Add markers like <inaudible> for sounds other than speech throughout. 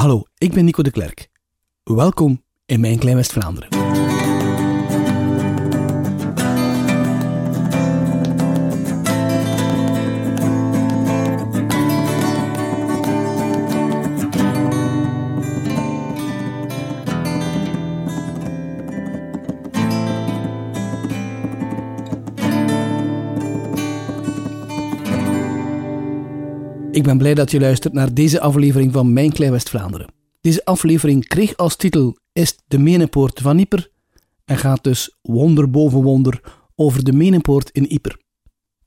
Hallo, ik ben Nico de Klerk. Welkom in mijn Klein West-Vlaanderen. Ik ben blij dat je luistert naar deze aflevering van Mijn Klein West-Vlaanderen. Deze aflevering kreeg als titel Is de Menenpoort van Ieper en gaat dus wonder boven wonder over de Menenpoort in Ieper.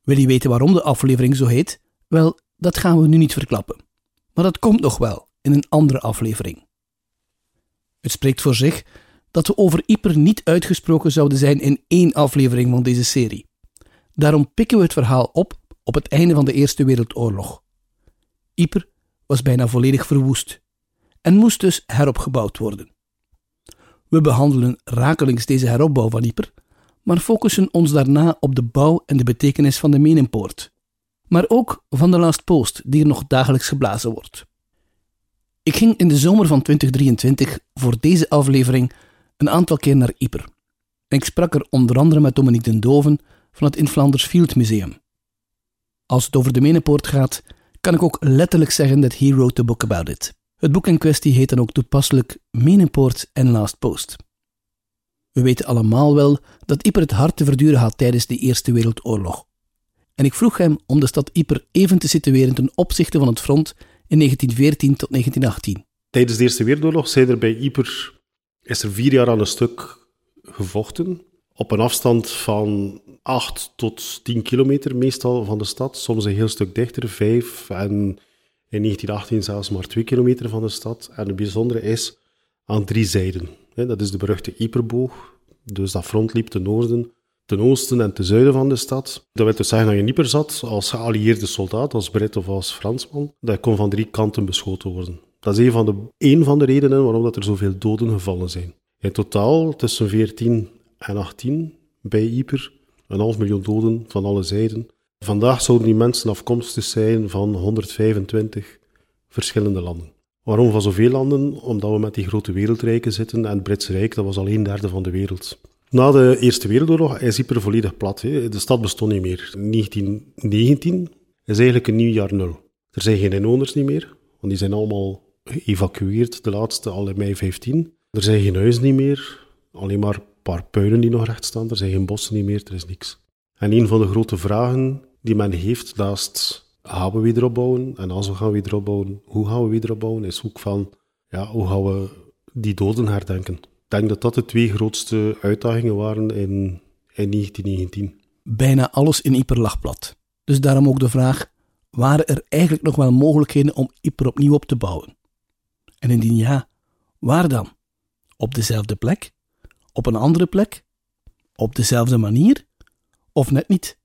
Wil je weten waarom de aflevering zo heet? Wel, dat gaan we nu niet verklappen. Maar dat komt nog wel in een andere aflevering. Het spreekt voor zich dat we over Ieper niet uitgesproken zouden zijn in één aflevering van deze serie. Daarom pikken we het verhaal op op het einde van de Eerste Wereldoorlog. Yper was bijna volledig verwoest en moest dus heropgebouwd worden. We behandelen rakelings deze heropbouw van Yper, maar focussen ons daarna op de bouw en de betekenis van de Menenpoort, maar ook van de Last Post die er nog dagelijks geblazen wordt. Ik ging in de zomer van 2023 voor deze aflevering een aantal keer naar Yper. En ik sprak er onder andere met Dominique den Doven van het In Flanders Field Museum. Als het over de Menenpoort gaat, kan ik ook letterlijk zeggen dat he wrote the book about it. Het boek in kwestie heet dan ook toepasselijk Menenpoort en Last Post. We weten allemaal wel dat Yper het hard te verduren had tijdens de Eerste Wereldoorlog. En ik vroeg hem om de stad Yper even te situeren ten opzichte van het front in 1914 tot 1918. Tijdens de Eerste Wereldoorlog zijn er bij Yper, is er vier jaar aan een stuk gevochten op een afstand van 8 tot 10 kilometer meestal van de stad. Soms een heel stuk dichter, 5 en in 1918 zelfs maar 2 kilometer van de stad. En het bijzondere is aan drie zijden. Dat is de beruchte Yperboog. Dus dat front liep ten noorden, ten oosten en ten zuiden van de stad. Dat wil dus zeggen dat je in Yper zat als geallieerde soldaat, als Brit of als Fransman. Dat kon van drie kanten beschoten worden. Dat is een van de, een van de redenen waarom dat er zoveel doden gevallen zijn. In totaal tussen 14 en 18 bij Yper. Een half miljoen doden van alle zijden. Vandaag zouden die mensen afkomstig zijn van 125 verschillende landen. Waarom van zoveel landen? Omdat we met die grote wereldrijken zitten en het Britse Rijk, dat was al een derde van de wereld. Na de Eerste Wereldoorlog is Yper volledig plat. De stad bestond niet meer. 1919 is eigenlijk een nieuw jaar nul. Er zijn geen inwoners niet meer, want die zijn allemaal geëvacueerd, de laatste al in mei 15. Er zijn geen huizen niet meer, alleen maar paar puinen die nog recht staan. Er zijn geen bossen niet meer, er is niks. En een van de grote vragen die men heeft naast gaan we weer opbouwen? En als we gaan weer opbouwen, hoe gaan we weer opbouwen? Is ook van, ja, hoe gaan we die doden herdenken? Ik denk dat dat de twee grootste uitdagingen waren in, in 1919. Bijna alles in Yper lag plat. Dus daarom ook de vraag, waren er eigenlijk nog wel mogelijkheden om Yper opnieuw op te bouwen? En indien ja, waar dan? Op dezelfde plek? Op een andere plek? Op dezelfde manier? Of net niet?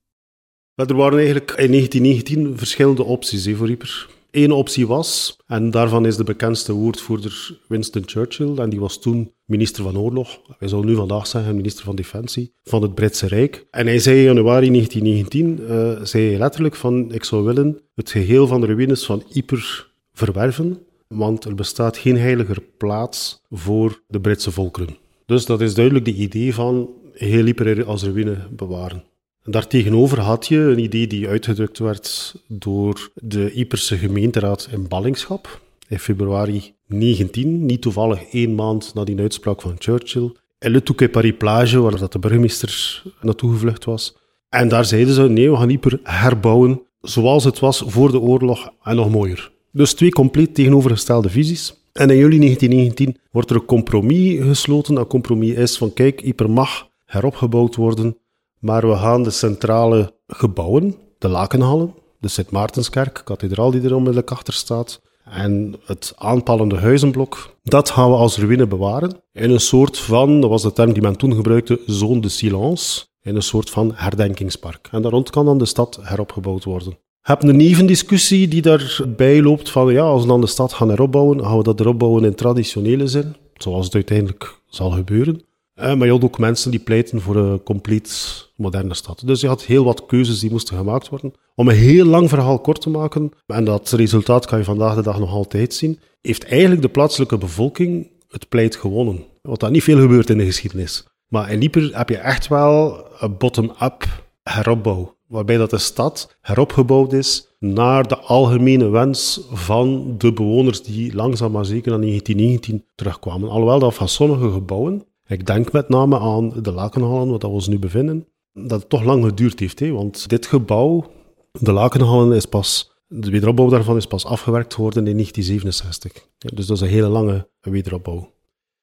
er waren eigenlijk in 1919 verschillende opties hè, voor Yper. Eén optie was, en daarvan is de bekendste woordvoerder Winston Churchill, en die was toen minister van Oorlog, wij zouden nu vandaag zeggen minister van Defensie, van het Britse Rijk. En hij zei in januari 1919, uh, zei letterlijk van, ik zou willen het geheel van de ruïnes van Yper verwerven, want er bestaat geen heiliger plaats voor de Britse volkeren. Dus dat is duidelijk de idee van heel Yper als ruïne bewaren. En daartegenover had je een idee die uitgedrukt werd door de Yperse gemeenteraad in ballingschap in februari 19, niet toevallig één maand na die uitspraak van Churchill, in Le Touquet Paris Plage, waar dat de burgemeester naartoe gevlucht was. En daar zeiden ze, nee, we gaan Yper herbouwen zoals het was voor de oorlog en nog mooier. Dus twee compleet tegenovergestelde visies. En in juli 1919 wordt er een compromis gesloten. Dat compromis is van, kijk, Yper mag heropgebouwd worden, maar we gaan de centrale gebouwen, de lakenhallen, de Sint-Maartenskerk, kathedraal die er onmiddellijk achter staat, en het aanpallende huizenblok, dat gaan we als ruïne bewaren. In een soort van, dat was de term die men toen gebruikte, zone de silence. In een soort van herdenkingspark. En daar rond kan dan de stad heropgebouwd worden heb een nevendiscussie die daarbij loopt van ja, als we dan de stad gaan heropbouwen, gaan we dat heropbouwen in traditionele zin, zoals het uiteindelijk zal gebeuren. Uh, maar je had ook mensen die pleiten voor een compleet moderne stad. Dus je had heel wat keuzes die moesten gemaakt worden. Om een heel lang verhaal kort te maken, en dat resultaat kan je vandaag de dag nog altijd zien, heeft eigenlijk de plaatselijke bevolking het pleit gewonnen. Wat dat niet veel gebeurt in de geschiedenis. Maar in Ieper heb je echt wel een bottom-up heropbouw. Waarbij dat de stad heropgebouwd is naar de algemene wens van de bewoners die langzaam maar zeker in 1919 terugkwamen. Alhoewel dat van sommige gebouwen, ik denk met name aan de Lakenhallen, wat we ons nu bevinden, dat het toch lang geduurd heeft. Want dit gebouw, de Lakenhallen, is pas, de wederopbouw daarvan is pas afgewerkt geworden in 1967. dus dat is een hele lange wederopbouw.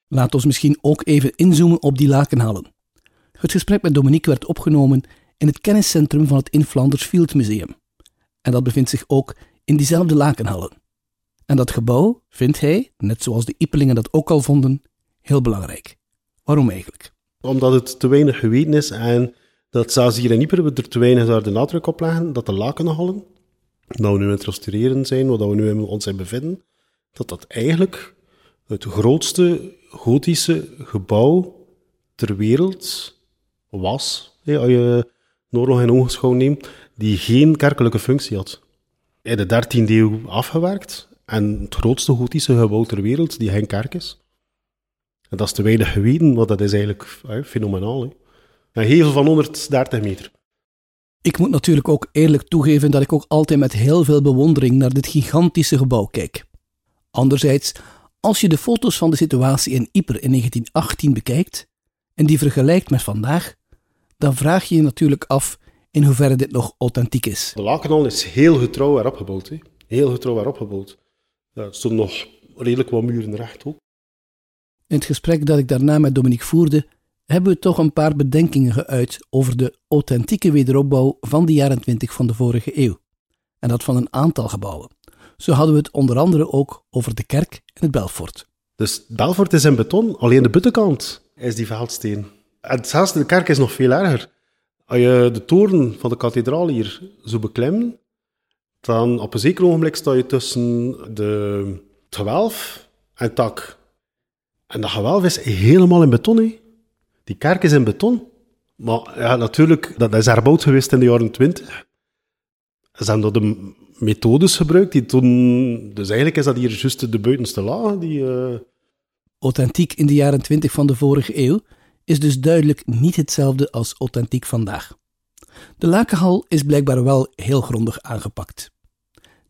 Laat ons misschien ook even inzoomen op die Lakenhallen. Het gesprek met Dominique werd opgenomen in het kenniscentrum van het In Flanders Field Museum. En dat bevindt zich ook in diezelfde Lakenhallen. En dat gebouw vindt hij, net zoals de Ipelingen dat ook al vonden, heel belangrijk. Waarom eigenlijk? Omdat het te weinig geweten is en dat zelfs hier in Ieper we er te weinig daar de nadruk op leggen dat de Lakenhallen, dat we nu in het restaureren zijn, waar we nu in ons in bevinden, dat dat eigenlijk het grootste gotische gebouw ter wereld was. als je Noorlog in ogenschouw neemt, die geen kerkelijke functie had. In de 13e eeuw afgewerkt en het grootste gotische gebouw ter wereld die geen kerk is. En dat is te weinig geweten, want dat is eigenlijk fenomenaal. Een gevel van 130 meter. Ik moet natuurlijk ook eerlijk toegeven dat ik ook altijd met heel veel bewondering naar dit gigantische gebouw kijk. Anderzijds, als je de foto's van de situatie in Yper in 1918 bekijkt en die vergelijkt met vandaag, dan vraag je je natuurlijk af in hoeverre dit nog authentiek is. De Lakenal is heel getrouw erop gebouwd. Hè. Heel getrouw erop gebouwd. Ja, er stonden nog redelijk wat muren recht ook. In het gesprek dat ik daarna met Dominique voerde, hebben we toch een paar bedenkingen geuit over de authentieke wederopbouw van de jaren 20 van de vorige eeuw. En dat van een aantal gebouwen. Zo hadden we het onder andere ook over de kerk en het Belfort. Dus Belfort is in beton, alleen de buitenkant is die veldsteen. En zelfs de kerk is nog veel erger. Als je de toren van de kathedraal hier zo beklimt, dan op een zeker ogenblik sta je tussen de gewelf en tak. En dat gewelf is helemaal in beton. Die kerk is in beton. Maar ja, natuurlijk, dat is herbouwd geweest in de jaren 20. Ze hebben de methodes gebruikt die toen... Dus eigenlijk is dat hier juist de buitenste laag. Die, uh... Authentiek in de jaren 20 van de vorige eeuw is dus duidelijk niet hetzelfde als authentiek vandaag. De Lakenhal is blijkbaar wel heel grondig aangepakt.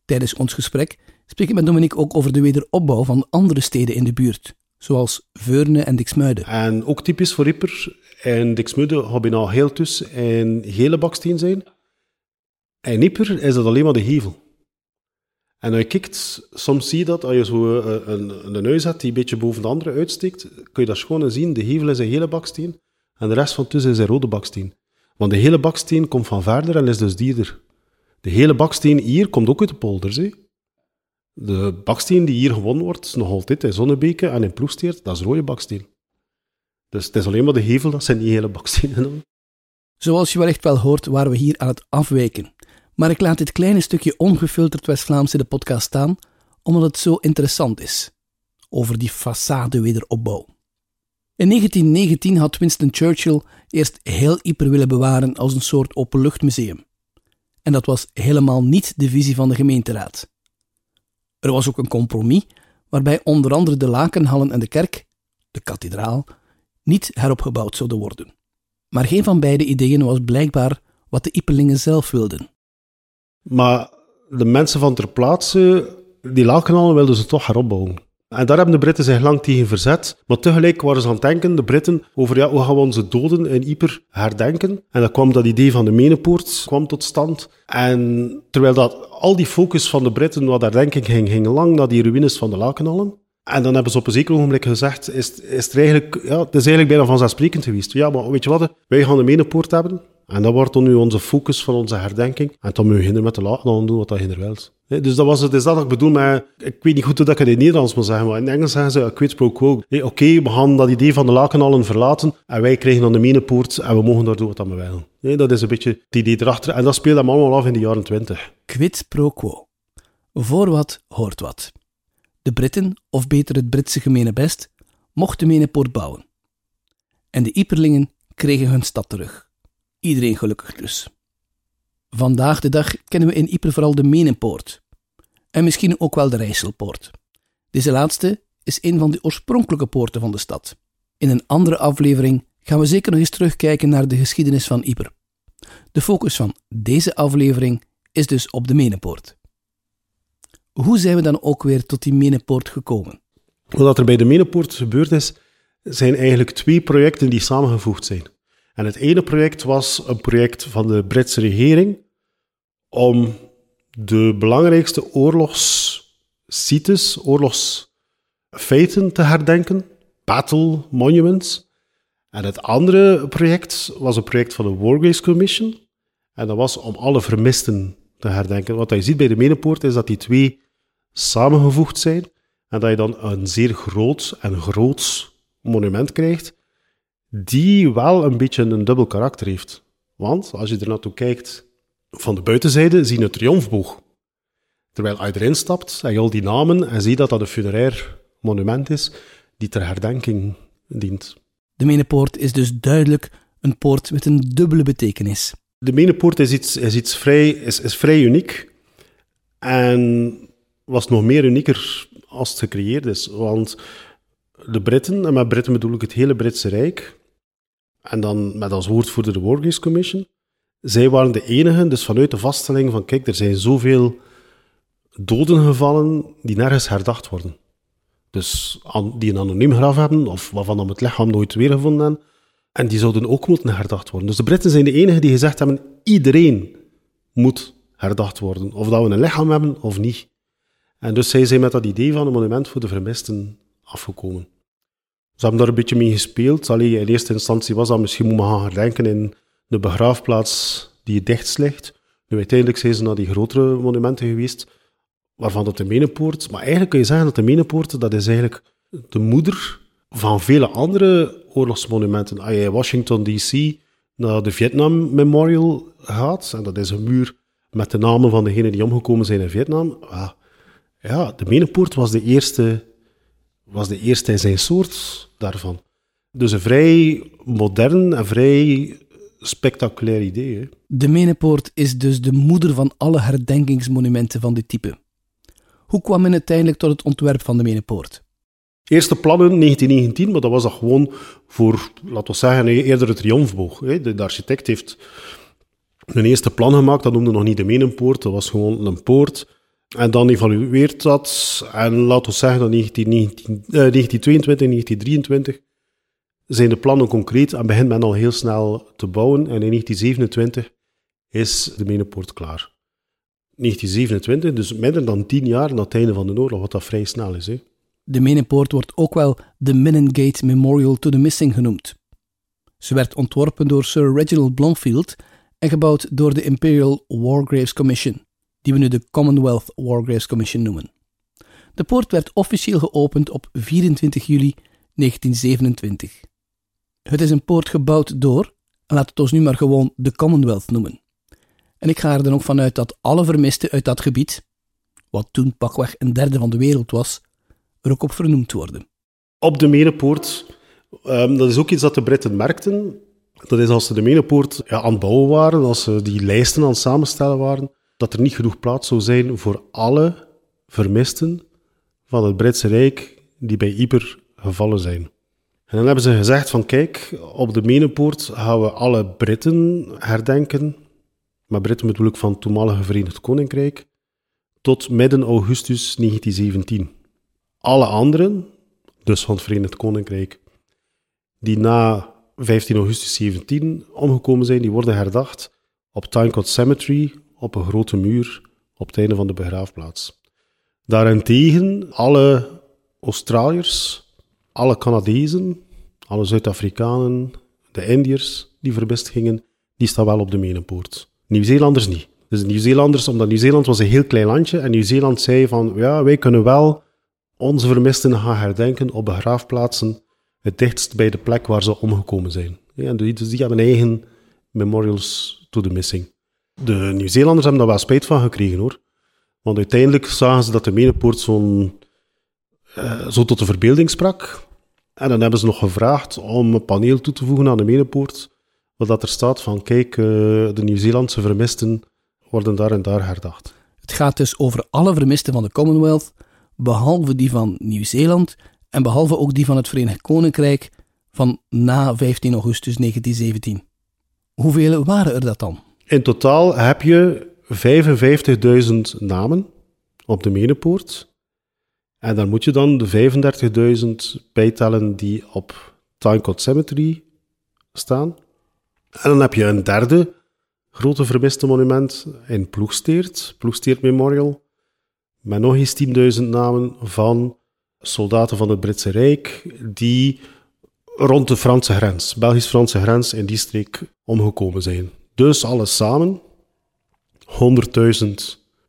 Tijdens ons gesprek spreek ik met Dominique ook over de wederopbouw van andere steden in de buurt, zoals Veurne en Dixmuiden. En ook typisch voor Ripper en Dixmuiden hebben al heel tussen en gele baksteen zijn. En Ipper is dat alleen maar de hevel. En je kijkt, soms zie je dat als je zo eh, een, een hebt die een beetje boven de andere uitsteekt, kun je dat gewoon zien. De hevel is een hele baksteen en de rest van tussen is een rode baksteen. Want de hele baksteen komt van verder en is dus dierder. De hele baksteen hier komt ook uit de polders. De baksteen die hier gewonnen wordt, nog altijd in Zonnebeke en in Ploesteert, dat is rode baksteen. Dus het is alleen maar de hevel, dat zijn die hele bakstenen. Zoals je wellicht wel hoort, waren we hier aan het afwijken. Maar ik laat dit kleine stukje ongefilterd West-Vlaams in de podcast staan, omdat het zo interessant is. Over die façade wederopbouw. In 1919 had Winston Churchill eerst heel Yper willen bewaren als een soort openluchtmuseum. En dat was helemaal niet de visie van de gemeenteraad. Er was ook een compromis waarbij onder andere de lakenhallen en de kerk, de kathedraal, niet heropgebouwd zouden worden. Maar geen van beide ideeën was blijkbaar wat de Ipelingen zelf wilden. Maar de mensen van ter plaatse, die lakenhallen wilden ze toch heropbouwen. En daar hebben de Britten zich lang tegen verzet. Maar tegelijk waren ze aan het denken, de Britten, over ja, hoe gaan we onze doden in Yper herdenken. En dan kwam dat idee van de Menepoort kwam tot stand. En terwijl dat, al die focus van de Britten, wat herdenking ging, ging lang naar die ruïnes van de Lakenhallen. En dan hebben ze op een zeker ogenblik gezegd, is, is er eigenlijk, ja, het is eigenlijk bijna vanzelfsprekend geweest. Ja, maar weet je wat, wij gaan de Menepoort hebben. En dat wordt dan nu onze focus van onze herdenking. En dan moet je met de laten doen wat je er wilt. Dus dat was het, is dat wat ik bedoel met, ik weet niet goed hoe dat ik het in Nederlands moet zeggen, maar in Engels zeggen ze, quid pro quo. Oké, we gaan dat idee van de lakenallen verlaten en wij krijgen dan de menepoort en we mogen daar doen wat we willen. dat is een beetje het idee erachter. En dat speelde allemaal af in de jaren twintig. Quid pro quo. Voor wat hoort wat. De Britten, of beter het Britse gemene best, mochten menepoort bouwen. En de Ieperlingen kregen hun stad terug. Iedereen gelukkig dus. Vandaag de dag kennen we in Ieper vooral de Menenpoort. En misschien ook wel de Rijsselpoort. Deze laatste is een van de oorspronkelijke poorten van de stad. In een andere aflevering gaan we zeker nog eens terugkijken naar de geschiedenis van Ieper. De focus van deze aflevering is dus op de Menenpoort. Hoe zijn we dan ook weer tot die Menenpoort gekomen? Wat er bij de Menenpoort gebeurd is, zijn eigenlijk twee projecten die samengevoegd zijn. En het ene project was een project van de Britse regering om de belangrijkste oorlogssites, oorlogsfeiten te herdenken, battle monuments. En het andere project was een project van de War Graves Commission. En dat was om alle vermisten te herdenken. Wat je ziet bij de Menenpoort is dat die twee samengevoegd zijn en dat je dan een zeer groot en groots monument krijgt, die wel een beetje een dubbel karakter heeft. Want als je er naartoe kijkt, van de buitenzijde zie je een triomfboog. Terwijl je erin stapt, en je al die namen en zie dat dat een funerair monument is die ter herdenking dient. De Menepoort is dus duidelijk een poort met een dubbele betekenis. De Menepoort is iets, is iets vrij, is, is vrij uniek. En was nog meer unieker als het gecreëerd is. Want de Britten, en met Britten bedoel ik het hele Britse Rijk, en dan met als woordvoerder de Graves Commission, zij waren de enigen, dus vanuit de vaststelling van kijk, er zijn zoveel doden gevallen die nergens herdacht worden. Dus die een anoniem graf hebben, of waarvan dan het lichaam nooit weergevonden hebben, en die zouden ook moeten herdacht worden. Dus de Britten zijn de enigen die gezegd hebben, iedereen moet herdacht worden. Of dat we een lichaam hebben of niet. En dus zij zijn met dat idee van een monument voor de vermisten afgekomen. Ze hebben daar een beetje mee gespeeld. Allee, in eerste instantie was dat misschien moet men gaan herdenken in de begraafplaats die dicht ligt. Nu uiteindelijk zijn ze naar die grotere monumenten geweest, waarvan dat de Menepoort... Maar eigenlijk kun je zeggen dat de Menepoort, dat is eigenlijk de moeder van vele andere oorlogsmonumenten. Als je in Washington D.C. naar de Vietnam Memorial gaat, en dat is een muur met de namen van degenen die omgekomen zijn in Vietnam, ja, de Menepoort was de eerste, was de eerste in zijn soort daarvan. Dus een vrij modern en vrij spectaculair idee. Hè? De Menepoort is dus de moeder van alle herdenkingsmonumenten van dit type. Hoe kwam men uiteindelijk tot het ontwerp van de Menepoort? Eerste plannen 1919, maar dat was dat gewoon voor, laten we zeggen, eerder het triomfboog. De, de architect heeft een eerste plan gemaakt, dat noemde nog niet de Menenpoort, dat was gewoon een poort. En dan evalueert dat, en laten we zeggen dat 1919, eh, 1922, 1923 zijn de plannen concreet en begint men al heel snel te bouwen. En in 1927 is de Menenpoort klaar. 1927, dus minder dan tien jaar na het einde van de oorlog, wat dat vrij snel is. Hè. De Menenpoort wordt ook wel de Menengate Memorial to the Missing genoemd. Ze werd ontworpen door Sir Reginald Blomfield en gebouwd door de Imperial War Graves Commission, die we nu de Commonwealth War Graves Commission noemen. De poort werd officieel geopend op 24 juli 1927. Het is een poort gebouwd door, en laat het ons nu maar gewoon de Commonwealth noemen. En ik ga er dan ook vanuit dat alle vermisten uit dat gebied, wat toen pakweg een derde van de wereld was, er ook op vernoemd worden. Op de Menepoort, um, dat is ook iets dat de Britten merkten. Dat is als ze de Menepoort ja, aan het bouwen waren, als ze die lijsten aan het samenstellen waren, dat er niet genoeg plaats zou zijn voor alle vermisten van het Britse Rijk die bij Yper gevallen zijn. En dan hebben ze gezegd van kijk, op de Menepoort gaan we alle Britten herdenken. Maar Britten bedoel ik van het toenmalige Verenigd Koninkrijk. Tot midden augustus 1917. Alle anderen, dus van het Verenigd Koninkrijk, die na 15 augustus 17 omgekomen zijn, die worden herdacht op Tynecott Cemetery, op een grote muur op het einde van de begraafplaats. Daarentegen, alle Australiërs, alle Canadezen, alle Zuid-Afrikanen, de Indiërs die verbist gingen, die staan wel op de Menenpoort. Nieuw-Zeelanders niet. Dus de Nieuw-Zeelanders, omdat Nieuw-Zeeland was een heel klein landje en Nieuw-Zeeland zei van, ja, wij kunnen wel onze vermisten gaan herdenken op begraafplaatsen het dichtst bij de plek waar ze omgekomen zijn. Ja, dus die hebben eigen memorials to the missing. De Nieuw-Zeelanders hebben daar wel spijt van gekregen hoor. Want uiteindelijk zagen ze dat de Menenpoort zo'n, uh, zo tot de verbeelding sprak. En dan hebben ze nog gevraagd om een paneel toe te voegen aan de Menepoort, waar dat er staat van kijk, eh, de Nieuw-Zeelandse vermisten worden daar en daar herdacht. Het gaat dus over alle vermisten van de Commonwealth, behalve die van Nieuw-Zeeland en behalve ook die van het Verenigd Koninkrijk van na 15 augustus 1917. Hoeveel waren er dat dan? In totaal heb je 55.000 namen op de Menepoort. En dan moet je dan de 35.000 bijtellen die op Tynecott Cemetery staan. En dan heb je een derde grote vermiste monument in Ploegsteert, Ploegsteert Memorial, met nog eens 10.000 namen van soldaten van het Britse Rijk die rond de Franse grens, Belgisch-Franse grens, in die streek omgekomen zijn. Dus alles samen, 100.000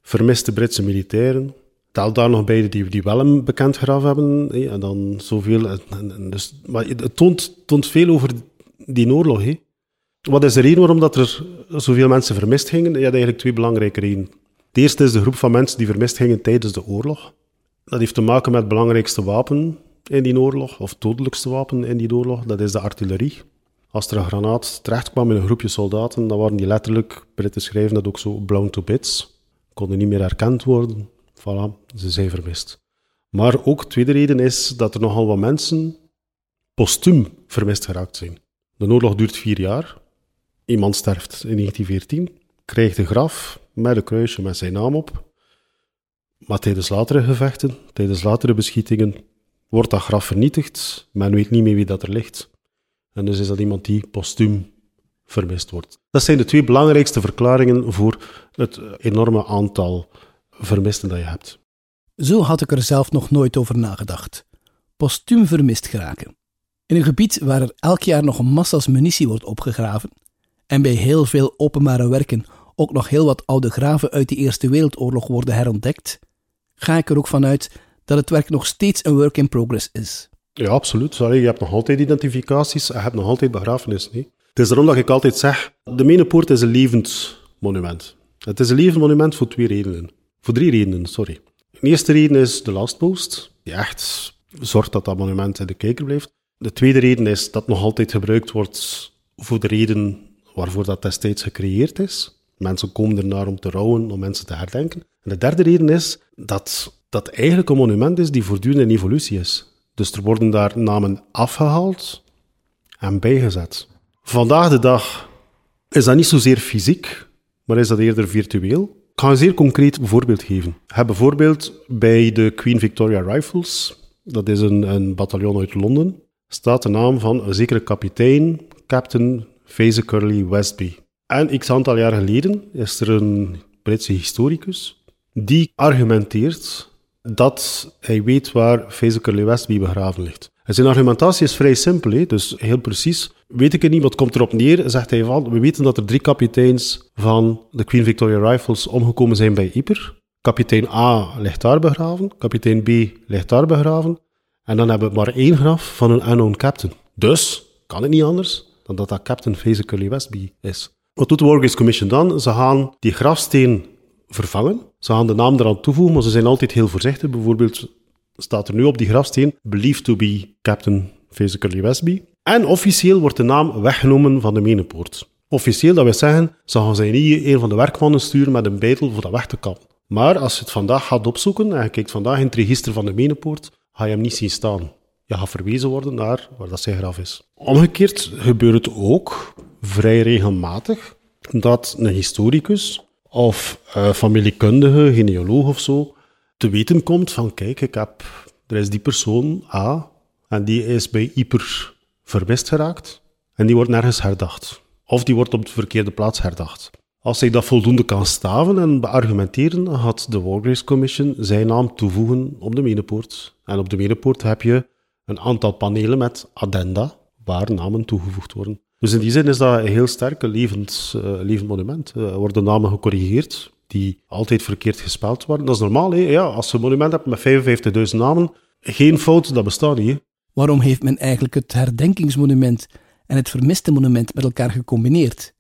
vermiste Britse militairen. Tel daar nog bij die, die wel een bekend graf hebben. en dan zoveel. En, dus, maar het toont, toont veel over die oorlog. Hé. Wat is de reden waarom dat er zoveel mensen vermist gingen? Je had eigenlijk twee belangrijke redenen. De eerste is de groep van mensen die vermist gingen tijdens de oorlog. Dat heeft te maken met het belangrijkste wapen in die oorlog, of het dodelijkste wapen in die oorlog, dat is de artillerie. Als er een granaat terecht kwam in een groepje soldaten, dan waren die letterlijk, Britten schrijven dat ook zo, blown to bits. Konden niet meer herkend worden. Voilà, ze zijn vermist. Maar ook de tweede reden is dat er nogal wat mensen postuum vermist geraakt zijn. De oorlog duurt vier jaar. Iemand sterft in 1914, krijgt een graf met een kruisje met zijn naam op. Maar tijdens latere gevechten, tijdens latere beschietingen, wordt dat graf vernietigd. Men weet niet meer wie dat er ligt. En dus is dat iemand die postuum vermist wordt. Dat zijn de twee belangrijkste verklaringen voor het enorme aantal vermisten dat je hebt. Zo had ik er zelf nog nooit over nagedacht. Postuum vermist geraken. In een gebied waar er elk jaar nog massa's munitie wordt opgegraven en bij heel veel openbare werken ook nog heel wat oude graven uit de Eerste Wereldoorlog worden herontdekt, ga ik er ook vanuit dat het werk nog steeds een work in progress is. Ja, absoluut. Sorry, je hebt nog altijd identificaties en je hebt nog altijd begrafenissen. Het is daarom dat ik altijd zeg, de Menepoort is een levend monument. Het is een levend monument voor twee redenen. Voor drie redenen, sorry. De eerste reden is de lastpost, die echt zorgt dat dat monument in de kijker blijft. De tweede reden is dat het nog altijd gebruikt wordt voor de reden waarvoor dat destijds gecreëerd is. Mensen komen ernaar om te rouwen, om mensen te herdenken. En de derde reden is dat dat eigenlijk een monument is die voortdurend in evolutie is. Dus er worden daar namen afgehaald en bijgezet. Vandaag de dag is dat niet zozeer fysiek, maar is dat eerder virtueel. Ik ga een zeer concreet voorbeeld geven. Heb bijvoorbeeld bij de Queen Victoria Rifles, dat is een, een bataljon uit Londen, staat de naam van een zekere kapitein, Captain Faze Curly Westby. En x aantal jaar geleden is er een Britse historicus die argumenteert dat hij weet waar Faisal Curly Westby begraven ligt. Zijn argumentatie is vrij simpel, hè? dus heel precies. Weet ik het niet, wat komt erop neer? Zegt hij van, we weten dat er drie kapiteins van de Queen Victoria Rifles omgekomen zijn bij Ypres. Kapitein A ligt daar begraven, kapitein B ligt daar begraven. En dan hebben we maar één graf van een unknown captain. Dus kan het niet anders dan dat dat Captain Faisal Curly Westby is. Wat doet de War Commission dan? Ze gaan die grafsteen vervangen. Ze gaan de naam eraan toevoegen, maar ze zijn altijd heel voorzichtig. Bijvoorbeeld staat er nu op die grafsteen believed to be Captain Physically Westby. En officieel wordt de naam weggenomen van de Menepoort. Officieel, dat wil zeggen, ze gaan zij niet een van de werkmannen sturen met een beitel voor dat weg te kappen. Maar als je het vandaag gaat opzoeken en je kijkt vandaag in het register van de Menepoort, ga je hem niet zien staan. Je gaat verwezen worden naar waar dat zijn graf is. Omgekeerd gebeurt het ook vrij regelmatig dat een historicus of uh, familiekundige, genealoog of zo, te weten komt van kijk, ik heb, er is die persoon A en die is bij Yper vermist geraakt en die wordt nergens herdacht. Of die wordt op de verkeerde plaats herdacht. Als hij dat voldoende kan staven en beargumenteren, had de War Commission zijn naam toevoegen op de Menepoort. En op de Menepoort heb je een aantal panelen met addenda waar namen toegevoegd worden. Dus in die zin is dat een heel sterk levend, uh, levend monument. Er worden namen gecorrigeerd die altijd verkeerd gespeld worden. Dat is normaal. Hè? Ja, als je een monument hebt met 55.000 namen, geen fout, dat bestaat niet. Hè? Waarom heeft men eigenlijk het herdenkingsmonument en het vermiste monument met elkaar gecombineerd?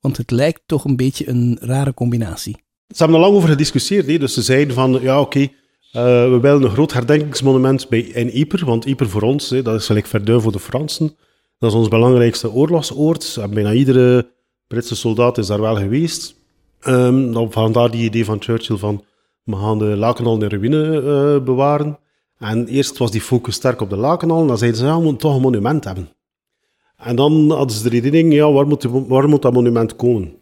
Want het lijkt toch een beetje een rare combinatie. Ze hebben er lang over gediscussieerd. Hè? Dus ze zeiden van, ja oké, Uh, we willen een groot herdenkingsmonument bij, in Ypres, want Ypres voor ons, hè, dat is gelijk Verdun voor de Fransen. Dat is ons belangrijkste oorlogsoord. bijna iedere Britse soldaat is daar wel geweest. Um, vandaar die idee van Churchill van we gaan de Lakenal in ruïne uh, bewaren. En eerst was die focus sterk op de Lakenal. Dan zeiden ze, ja, we moeten toch een monument hebben. En dan hadden ze de redening, ja, waar moet, waar moet dat monument komen?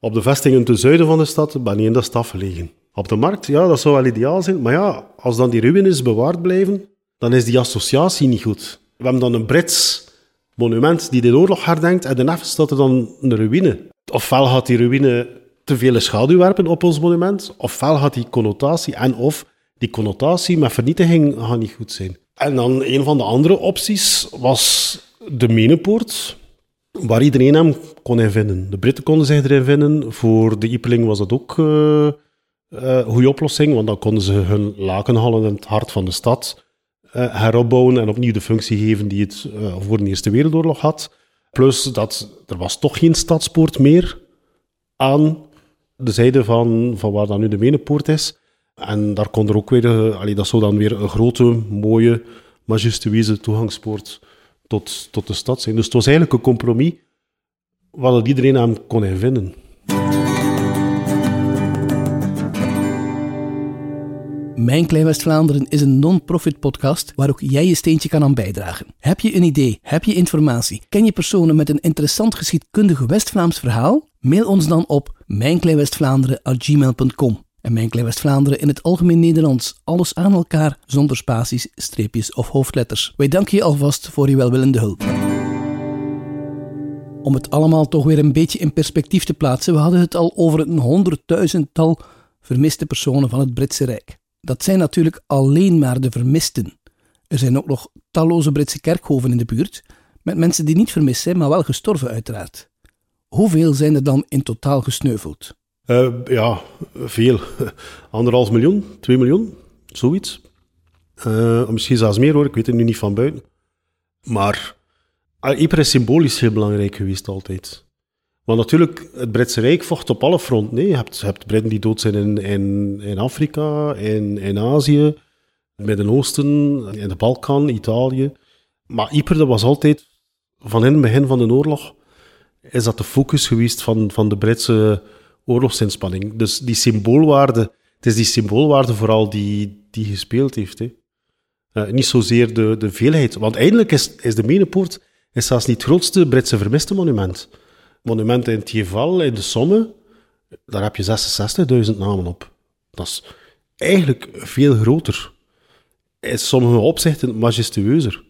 Op de vestingen ten zuiden van de stad, ben je in de stad gelegen. Op de markt, ja, dat zou wel ideaal zijn. Maar ja, als dan die ruïnes bewaard blijven, dan is die associatie niet goed. We hebben dan een Brits monument die de oorlog herdenkt en daarna staat er dan een ruïne. Ofwel gaat die ruïne te veel schaduw werpen op ons monument, ofwel gaat die connotatie en of die connotatie met vernietiging gaat niet goed zijn. En dan een van de andere opties was de Menepoort, waar iedereen hem kon in vinden. De Britten konden zich erin vinden. Voor de Ipeling was dat ook uh, een goede oplossing, want dan konden ze hun lakenhallen in het hart van de stad uh, heropbouwen en opnieuw de functie geven die het voor de Eerste Wereldoorlog had. Plus dat er was toch geen stadspoort meer aan de zijde van, van waar dan nu de Menepoort is. En daar kon er ook weer, allee, dat zou dan weer een grote, mooie, majestueuze toegangspoort tot, tot de stad zijn. Dus het was eigenlijk een compromis waar iedereen aan kon vinden. Mijn Klein West-Vlaanderen is een non-profit podcast waar ook jij je steentje kan aan bijdragen. Heb je een idee? Heb je informatie? Ken je personen met een interessant geschiedkundig West-Vlaams verhaal? Mail ons dan op mijnkleinwestvlaanderen.gmail.com en Mijn Klein West-Vlaanderen in het algemeen Nederlands. Alles aan elkaar, zonder spaties, streepjes of hoofdletters. Wij danken je alvast voor je welwillende hulp. Om het allemaal toch weer een beetje in perspectief te plaatsen, we hadden het al over een honderdduizendtal vermiste personen van het Britse Rijk. Dat zijn natuurlijk alleen maar de vermisten. Er zijn ook nog talloze Britse kerkhoven in de buurt, met mensen die niet vermist zijn, maar wel gestorven uiteraard. Hoeveel zijn er dan in totaal gesneuveld? Uh, ja, veel. <laughs> Anderhalf miljoen, twee miljoen, zoiets. Uh, misschien zelfs meer hoor, ik weet het nu niet van buiten. Maar uh, Ypres is symbolisch heel belangrijk geweest altijd. Want natuurlijk, het Britse Rijk vocht op alle fronten. Nee, je, hebt, hebt Britten die dood zijn in, in, in Afrika, in, in Azië, in het Midden-Oosten, in de Balkan, Italië. Maar Ypres, dat was altijd, van in het begin van de oorlog, is dat de focus geweest van, van de Britse oorlogsinspanning. Dus die symboolwaarde, het is die symboolwaarde vooral die, die gespeeld heeft. Hè. Uh, niet zozeer de, de veelheid. Want eindelijk is, is de Menepoort is zelfs niet het grootste Britse vermiste monument. Monument in Tieval, in de Somme, daar heb je 66.000 namen op. Dat is eigenlijk veel groter. In sommige opzichten majestueuzer.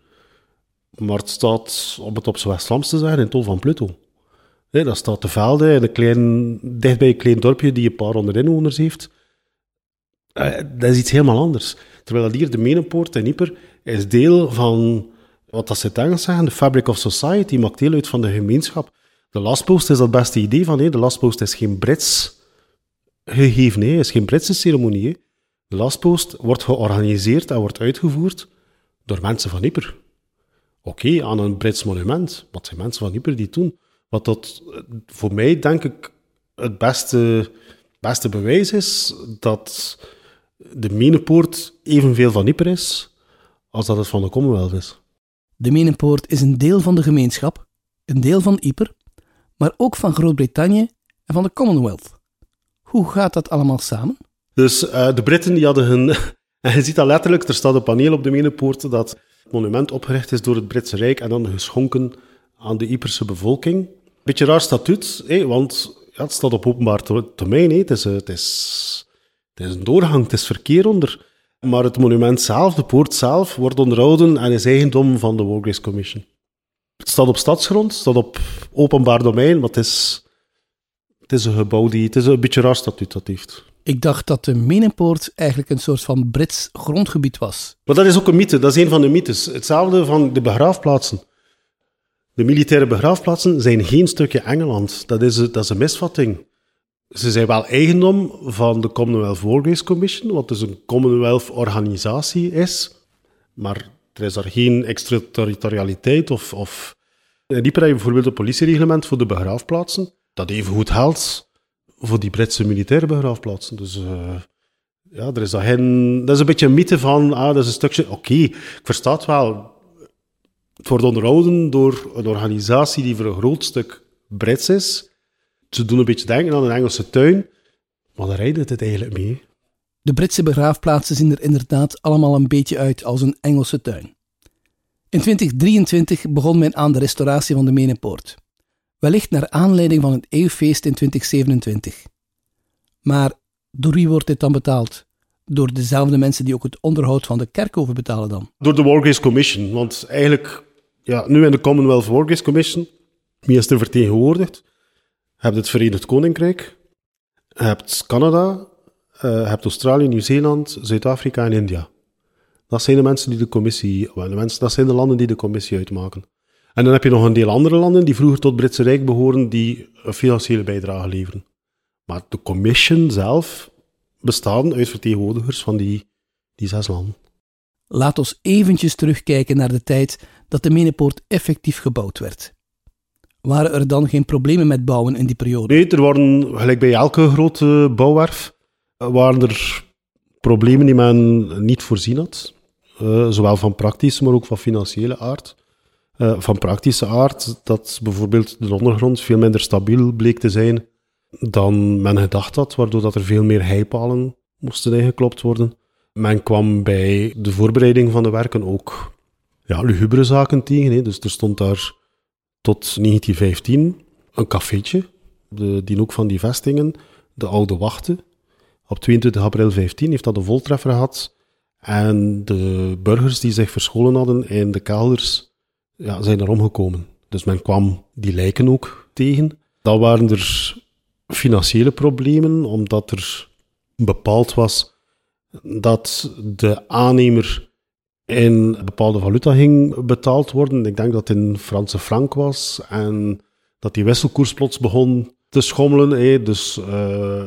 Maar het staat, om het op z'n West-Vlaams te zeggen, in Tol van Pluto. Nee, dat staat te Velde, in een klein, dichtbij een klein dorpje die een paar honderd inwoners heeft. Uh, dat is iets helemaal anders. Terwijl dat hier de Menenpoort in Ieper is deel van, wat dat ze het Engels zeggen, de fabric of society, maakt deel uit van de gemeenschap. De lastpost is dat beste idee van, hé. de lastpost is geen Brits gegeven, het is geen Britse ceremonie. De lastpost wordt georganiseerd en wordt uitgevoerd door mensen van Ieper. Oké, aan een Brits monument. Wat zijn mensen van Ieper die doen? Wat dat voor mij, denk ik, het beste, beste bewijs is dat de Menepoort evenveel van Ypres is als dat het van de Commonwealth is. De Menepoort is een deel van de gemeenschap, een deel van Yper, maar ook van Groot-Brittannië en van de Commonwealth. Hoe gaat dat allemaal samen? Dus uh, de Britten die hadden hun... <laughs> En je ziet dat letterlijk, er staat een paneel op de Menepoort dat het monument opgericht is door het Britse Rijk en dan geschonken aan de Yperse bevolking beetje raar statuut, want ja, het staat op openbaar termijn. Hé. Het, is, het, een doorgang, het is verkeer onder. Maar het monument zelf, de poort zelf, wordt onderhouden en is eigendom van de War Grace Commission. Het staat op stadsgrond, het staat op openbaar domein, maar het is, het is een gebouw die... Het is een beetje raar statuut dat heeft. Ik dacht dat de Menenpoort eigenlijk een soort van Brits grondgebied was. Maar dat is ook een mythe, dat is een van de mythes. Hetzelfde van de begraafplaatsen. De militaire begraafplaatsen zijn geen stukje Engeland. Dat is, dat is een misvatting. Ze zijn wel eigendom van de Commonwealth War Grace Commission, wat dus een Commonwealth-organisatie is. Maar er is daar geen extraterritorialiteit of... of... In Dieper heb je bijvoorbeeld een politiereglement voor de begraafplaatsen, dat even goed geldt voor die Britse militaire begraafplaatsen. Dus uh, Ja, er is dat, geen, dat is een beetje een mythe van, ah, dat is een stukje... Oké, ik versta het wel. Het wordt onderhouden door een organisatie die voor een groot stuk Brits is. Ze doen een beetje denken aan een Engelse tuin, maar daar rijdt het eigenlijk mee. De Britse begraafplaatsen zien er inderdaad allemaal een beetje uit als een Engelse tuin. In 2023 begon men aan de restauratie van de Menepoort. Wellicht naar aanleiding van het eeuwfeest in 2027. Maar door wie wordt dit dan betaald? Door dezelfde mensen die ook het onderhoud van de kerkhoven betalen dan? Door de Wargaze Commission. Want eigenlijk, ja, nu in de Commonwealth Wargaze Commission, wie is er vertegenwoordigd? Je hebt het Verenigd Koninkrijk, je hebt Canada, uh, je hebt Australië, Nieuw-Zeeland, Zuid-Afrika en India. Dat zijn de mensen die de commissie, de mensen, dat zijn de landen die de commissie uitmaken. En dan heb je nog een deel andere landen die vroeger tot het Britse Rijk behoren, die een financiële bijdrage leveren. Maar de commission zelf bestaat uit vertegenwoordigers van die, die zes landen. Laat ons eventjes terugkijken naar de tijd dat de Menepoort effectief gebouwd werd. Waren er dan geen problemen met bouwen in die periode? Nee, er waren, gelijk bij elke grote bouwwerf, waren er problemen die men niet voorzien had. Uh, zowel van praktische, maar ook van financiële aard. Uh, van praktische aard, dat bijvoorbeeld de ondergrond veel minder stabiel bleek te zijn dan men gedacht had, waardoor dat er veel meer heipalen moesten ingeklopt worden. Men kwam bij de voorbereiding van de werken ook ja, lugubere zaken tegen. Hè. Dus er stond daar tot 1915 een cafeetje, de, die ook van die vestingen, de Oude Wachten. Op 22 april 15 heeft dat een voltreffer gehad. En de burgers die zich verscholen hadden in de kelders, ja, zijn er omgekomen. Dus men kwam die lijken ook tegen. Dan waren er financiële problemen, omdat er bepaald was dat de aannemer in bepaalde valuta ging betaald worden. Ik denk dat het in Franse frank was en dat die wisselkoers plots begon te schommelen. Dus uh,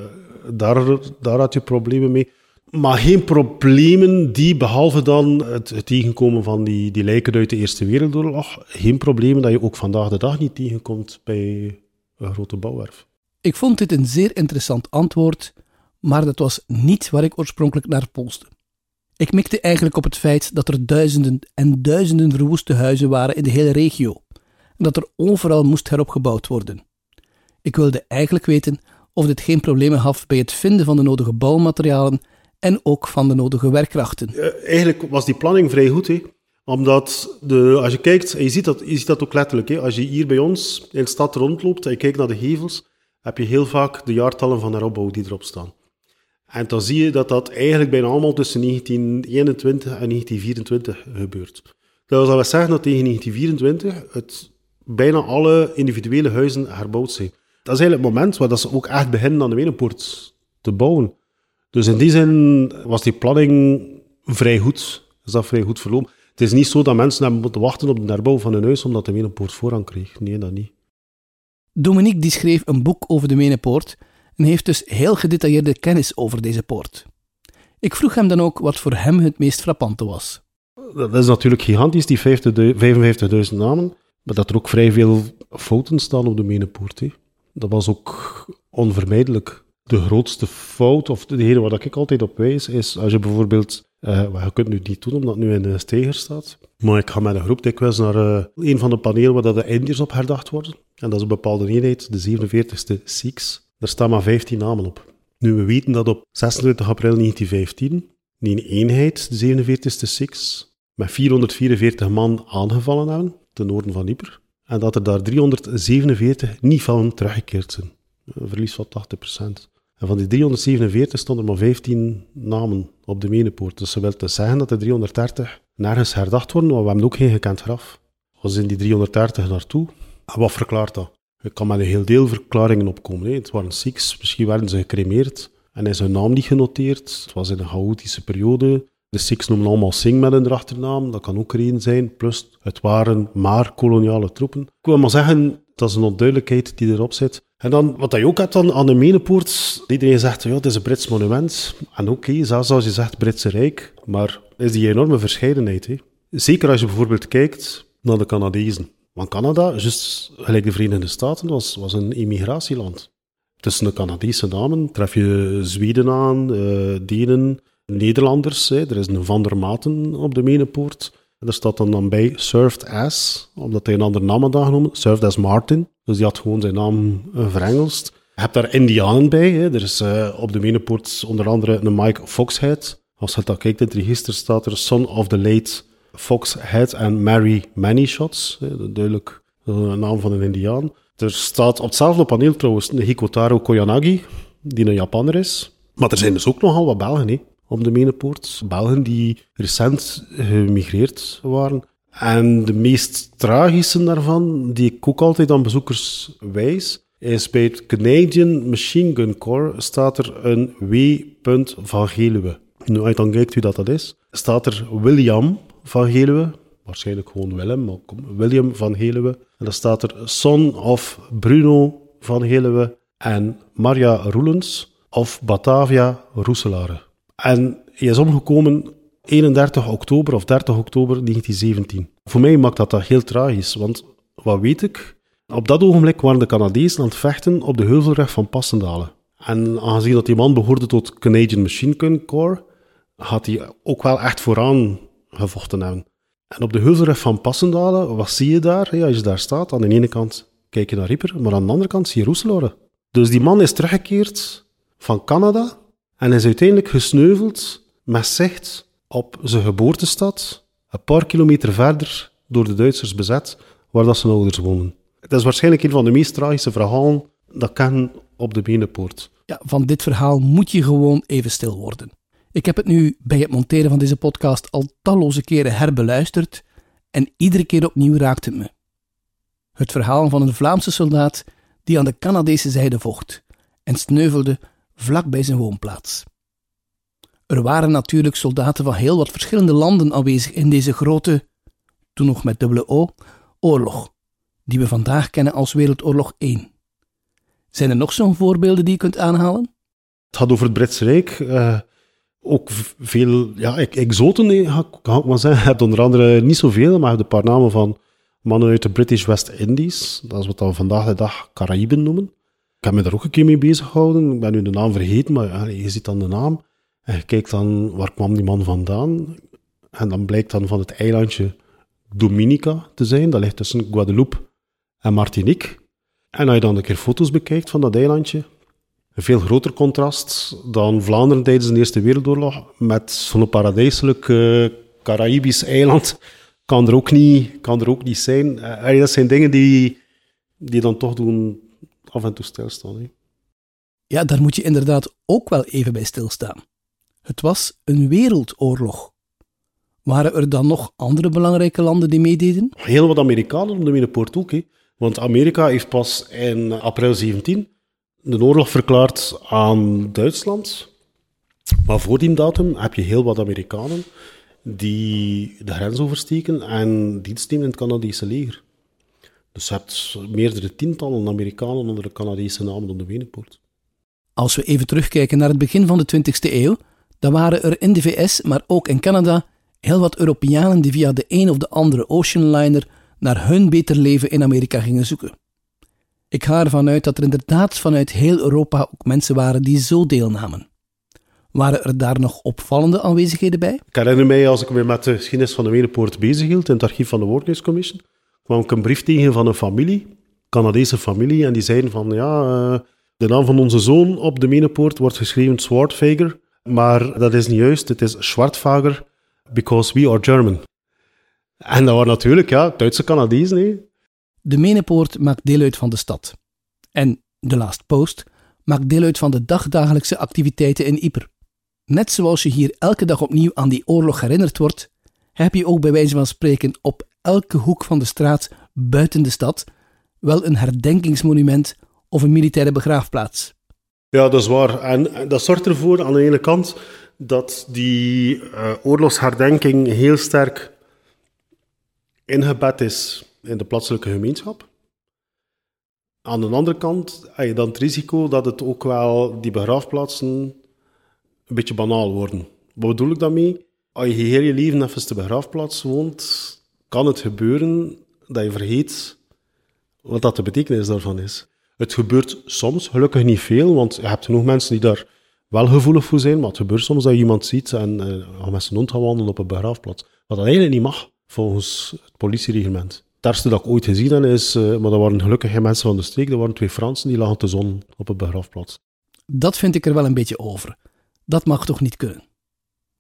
daar, had je problemen mee. Maar geen problemen die, behalve dan het, tegenkomen van die, die lijken uit de Eerste Wereldoorlog, geen problemen dat je ook vandaag de dag niet tegenkomt bij een grote bouwwerf. Ik vond dit een zeer interessant antwoord, maar dat was niet waar ik oorspronkelijk naar polste. Ik mikte eigenlijk op het feit dat er duizenden en duizenden verwoeste huizen waren in de hele regio en dat er overal moest heropgebouwd worden. Ik wilde eigenlijk weten of dit geen problemen gaf bij het vinden van de nodige bouwmaterialen en ook van de nodige werkkrachten. eigenlijk was die planning vrij goed, hè? omdat de, als je kijkt, je ziet dat, je ziet dat ook letterlijk, hè? als je hier bij ons in de stad rondloopt en je kijkt naar de gevels, heb je heel vaak de jaartallen van heropbouw die erop staan. En dan zie je dat dat eigenlijk bijna allemaal tussen 1921 en 1924 gebeurt. Dat wil zeggen dat tegen 1924 het bijna alle individuele huizen herbouwd zijn. Dat is eigenlijk het moment waar dat ze ook echt beginnen aan de Wenenpoort te bouwen. Dus in die zin was die planning vrij goed. Is dat vrij goed verlopen. Het is niet zo dat mensen hebben moeten wachten op de herbouw van hun huis omdat de Wenenpoort voorrang kreeg. Nee, dat niet. Dominique die schreef een boek over de Menepoort en heeft dus heel gedetailleerde kennis over deze poort. Ik vroeg hem dan ook wat voor hem het meest frappante was. Dat is natuurlijk gigantisch, die 55.000 namen, maar dat er ook vrij veel fouten staan op de Menepoort. Dat was ook onvermijdelijk. De grootste fout, of de hele waar ik altijd op wijs, is als je bijvoorbeeld uh, je kunt nu niet doen, omdat het nu in de steger staat. Maar ik ga met een groep dikwijls naar uh, een van de panelen waar de Indiërs op herdacht worden. En dat is een bepaalde eenheid, de 47e Sikhs. Daar staan maar 15 namen op. Nu, we weten dat op 26 april 1915 die eenheid, de 47e Sikhs, met 444 man aangevallen hebben, ten noorden van Ypres. En dat er daar 347 niet van teruggekeerd zijn. Een verlies van 80%. En van die 347 stonden maar 15 namen op de menepoort. Dus ze wil te zeggen dat de 330 nergens herdacht worden, maar we hebben ook geen gekend graf. We zijn die 330 naartoe. En wat verklaart dat? Ik kan met een heel deel verklaringen opkomen. Het waren Sikhs, misschien werden ze gecremeerd en is hun naam niet genoteerd. Het was in een chaotische periode. De Sikhs noemen allemaal Singh met hun achternaam, dat kan ook reden zijn. Plus, het waren maar koloniale troepen. Ik wil maar zeggen, dat is een onduidelijkheid die erop zit. En dan, wat je ook hebt dan aan de Menepoort, iedereen zegt, ja, het is een Brits monument. En oké, okay, zelfs als je zegt Britse Rijk, maar is die enorme verscheidenheid. Hè? Zeker als je bijvoorbeeld kijkt naar de Canadezen. Want Canada, juist gelijk de Verenigde Staten, was, was een immigratieland. tussen de Canadese namen tref je Zweden aan, uh, Denen, Nederlanders. Hè. Er is een Van der Maten op de Menepoort. En er staat dan, dan bij Served As, omdat hij een andere naam had aangenomen. Served As Martin. Dus die had gewoon zijn naam uh, verengeld. Je hebt daar Indianen bij. Hè. Er is uh, op de Menepoort onder andere een Mike Foxhead. Als je dat kijkt in het register staat er Son of the Late Foxhead en Mary Many Shots. Duidelijk de naam van een Indiaan. Er staat op hetzelfde paneel trouwens een Hikotaro Koyanagi, die een Japaner is. Maar er zijn dus ook nogal wat Belgen hè, op de Menepoort. Belgen die recent gemigreerd waren. En de meest tragische daarvan, die ik ook altijd aan bezoekers wijs, is bij het Canadian Machine Gun Corps staat er een W. van Geluwe. Nu, als je dan kijkt wie dat, dat is, staat er William van Geluwe, waarschijnlijk gewoon Willem, maar William van Geluwe. En dan staat er son of Bruno van Geluwe en Maria Roelens of Batavia Roeselare. En hij is omgekomen 31 oktober of 30 oktober 1917. Voor mij maakt dat, dat heel tragisch, want wat weet ik? Op dat ogenblik waren de Canadezen aan het vechten op de heuvelrug van Passendalen. En aangezien dat die man behoorde tot Canadian Machine Gun Corps, had hij ook wel echt vooraan gevochten hebben. En op de heuvelrug van Passendalen, wat zie je daar? Ja, als je daar staat, aan de ene kant kijk je naar Rieper, maar aan de andere kant zie je Roeselare. Dus die man is teruggekeerd van Canada en is uiteindelijk gesneuveld met zicht op zijn geboortestad, een paar kilometer verder door de Duitsers bezet, waar dat zijn ouders wonen. Het is waarschijnlijk een van de meest tragische verhalen dat ken op de Benenpoort. Ja, van dit verhaal moet je gewoon even stil worden. Ik heb het nu bij het monteren van deze podcast al talloze keren herbeluisterd en iedere keer opnieuw raakt het me. Het verhaal van een Vlaamse soldaat die aan de Canadese zijde vocht en sneuvelde vlak bij zijn woonplaats. Er waren natuurlijk soldaten van heel wat verschillende landen aanwezig in deze grote, toen nog met dubbele O, oorlog, die we vandaag kennen als Wereldoorlog 1. Zijn er nog zo'n voorbeelden die je kunt aanhalen? Het gaat over het Britse Rijk. Uh, ook veel ja, exoten, ga ik maar zeggen. <laughs> Je hebt onder andere niet zoveel, maar je hebt een paar namen van mannen uit de British West Indies. Dat is wat we vandaag de dag Caraïben noemen. Ik heb me daar ook een keer mee bezig gehouden. Ik ben nu de naam vergeten, maar je ziet dan de naam. En je kijkt dan, waar kwam die man vandaan? En dan blijkt dan van het eilandje Dominica te zijn. Dat ligt tussen Guadeloupe en Martinique. En als je dan een keer foto's bekijkt van dat eilandje, een veel groter contrast dan Vlaanderen tijdens de Eerste Wereldoorlog. Met zo'n paradijselijk uh, Caraïbisch eiland kan er ook niet, kan er ook niet zijn. Uh, dat zijn dingen die, die dan toch doen af en toe stilstaan. Hè. Ja, daar moet je inderdaad ook wel even bij stilstaan. Het was een wereldoorlog. Waren er dan nog andere belangrijke landen die meededen? Heel wat Amerikanen om de Middenpoort ook. Hè. Want Amerika heeft pas in april 17 de oorlog verklaard aan Duitsland. Maar voor die datum heb je heel wat Amerikanen die de grens oversteken en dienst nemen in het Canadese leger. Dus je hebt meerdere tientallen Amerikanen onder de Canadese namen op de Wenenpoort. Als we even terugkijken naar het begin van de 20e eeuw, dan waren er in de VS, maar ook in Canada, heel wat Europeanen die via de een of de andere oceanliner naar hun beter leven in Amerika gingen zoeken. Ik ga ervan uit dat er inderdaad vanuit heel Europa ook mensen waren die zo deelnamen. Waren er daar nog opvallende aanwezigheden bij? Ik herinner mij, als ik me met de geschiedenis van de Wenepoort bezighield in het archief van de Workers Commission, kwam ik een brief tegen van een familie, Canadese familie, en die zeiden van, ja, eh, de naam van onze zoon op de Menepoort wordt geschreven Swartvager, maar dat is niet juist, het is Schwartvager, because we are German. En dat waren natuurlijk, ja, Duitse Canadezen, de Menepoort maakt deel uit van de stad. En de Last Post maakt deel uit van de dagdagelijkse activiteiten in Yper. Net zoals je hier elke dag opnieuw aan die oorlog herinnerd wordt, heb je ook bij wijze van spreken op elke hoek van de straat buiten de stad wel een herdenkingsmonument of een militaire begraafplaats. Ja, dat is waar. En dat zorgt ervoor aan de ene kant dat die uh, oorlogsherdenking heel sterk ingebed is in de plaatselijke gemeenschap. Aan de andere kant heb je dan het risico dat het ook wel die begraafplaatsen een beetje banaal worden. Wat bedoel ik daarmee? Als je heel je leven even de begraafplaats woont, kan het gebeuren dat je vergeet wat dat de betekenis daarvan is. Het gebeurt soms, gelukkig niet veel, want je hebt genoeg mensen die daar wel gevoelig voor zijn, maar het gebeurt soms dat je iemand ziet en uh, met zijn gaan wandelen op een begraafplaats. Wat dat eigenlijk niet mag, volgens het politiereglement. Het ergste dat ik ooit gezien heb is, uh, maar dat waren gelukkig geen mensen van de streek, dat waren twee Fransen die lagen te zon op een begraafplaats. Dat vind ik er wel een beetje over. Dat mag toch niet kunnen?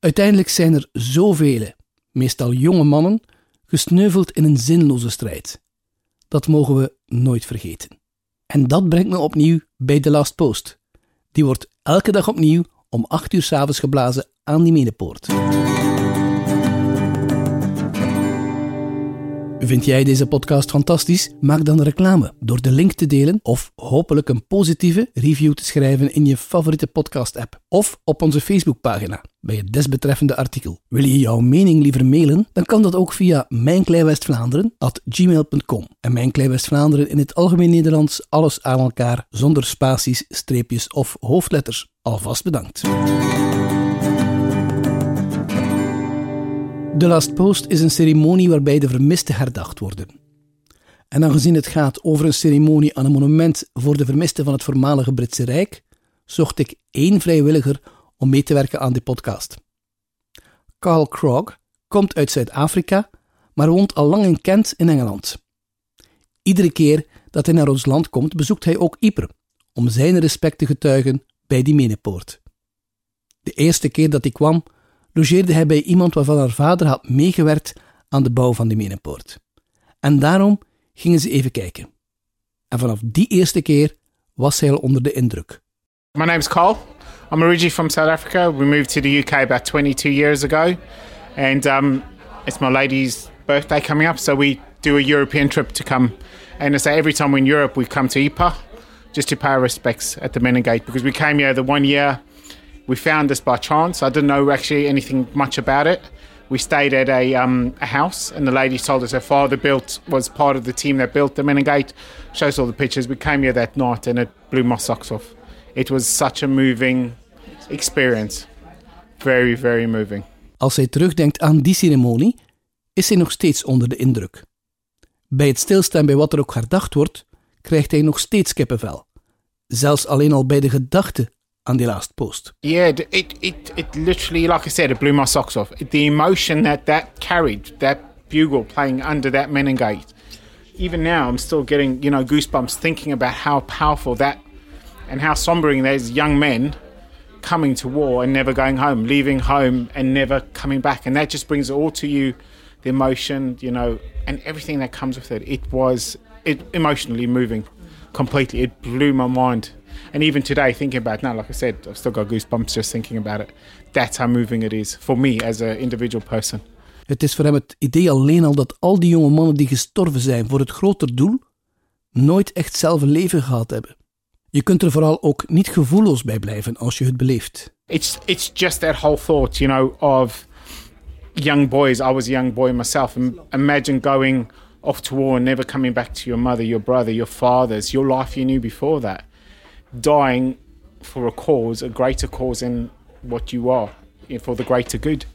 Uiteindelijk zijn er zoveel, meestal jonge mannen, gesneuveld in een zinloze strijd. Dat mogen we nooit vergeten. En dat brengt me opnieuw bij The Last Post. Die wordt elke dag opnieuw om 8 uur s'avonds geblazen aan die menepoort. Vind jij deze podcast fantastisch? Maak dan reclame door de link te delen of hopelijk een positieve review te schrijven in je favoriete podcast-app of op onze Facebookpagina bij het desbetreffende artikel. Wil je jouw mening liever mailen? Dan kan dat ook via mijnkleinwestvlaanderen.gmail.com En Mijn West-Vlaanderen in het algemeen Nederlands, alles aan elkaar, zonder spaties, streepjes of hoofdletters. Alvast bedankt. De Last Post is een ceremonie waarbij de vermisten herdacht worden. En aangezien het gaat over een ceremonie aan een monument voor de vermisten van het voormalige Britse Rijk, zocht ik één vrijwilliger om mee te werken aan die podcast. Carl Krog komt uit Zuid-Afrika, maar woont al lang in Kent in Engeland. Iedere keer dat hij naar ons land komt, bezoekt hij ook Ypres, om zijn respect te getuigen bij die menepoort. De eerste keer dat hij kwam, logeerde hij bij iemand waarvan haar vader had meegewerkt aan de bouw van de Menepoort. En daarom gingen ze even kijken. En vanaf die eerste keer was hij al onder de indruk. My name is Carl. I'm originally from South Africa. We moved to the UK about 22 years ago. And um, it's my lady's birthday coming up, so we do a European trip to come. And I say every time we're in Europe, we come to IPA just to pay our respects at the Menengate because we came here the one year we found this by chance. I didn't know actually anything much about it. We stayed at a, um, a house, and the lady told us her father built was part of the team that built the Menengate. Shows all the pictures. We came here that night, and it blew my socks off. It was such a moving experience. Very, very moving. Als hij terugdenkt aan die ceremonie, is hij nog steeds onder de indruk. Bij het stilstaan bij wat er ook herdacht wordt, krijgt hij nog steeds kippenvel. Zelfs alleen al bij de gedachte on the last post. Yeah, it, it, it literally, like I said, it blew my socks off. The emotion that that carried, that bugle playing under that Menengate. Even now, I'm still getting, you know, goosebumps thinking about how powerful that and how sombering those young men coming to war and never going home, leaving home and never coming back. And that just brings it all to you the emotion, you know, and everything that comes with it. It was it emotionally moving completely. It blew my mind and even today, thinking about it now, like I said, I've still got goosebumps just thinking about it. That's how moving it is for me as an individual person. Het is voor hem het idee alleen al dat al die jonge mannen die gestorven zijn voor het groter doel, nooit echt zelf een leven gehad hebben. Je kunt er vooral ook niet gevoelloos bij blijven als je het beleeft. It's, it's just that whole thought, you know, of young boys. I was a young boy myself. And imagine going off to war and never coming back to your mother, your brother, your fathers, your life you knew before that. Dying for a cause, a greater cause than what you are, for the greater good.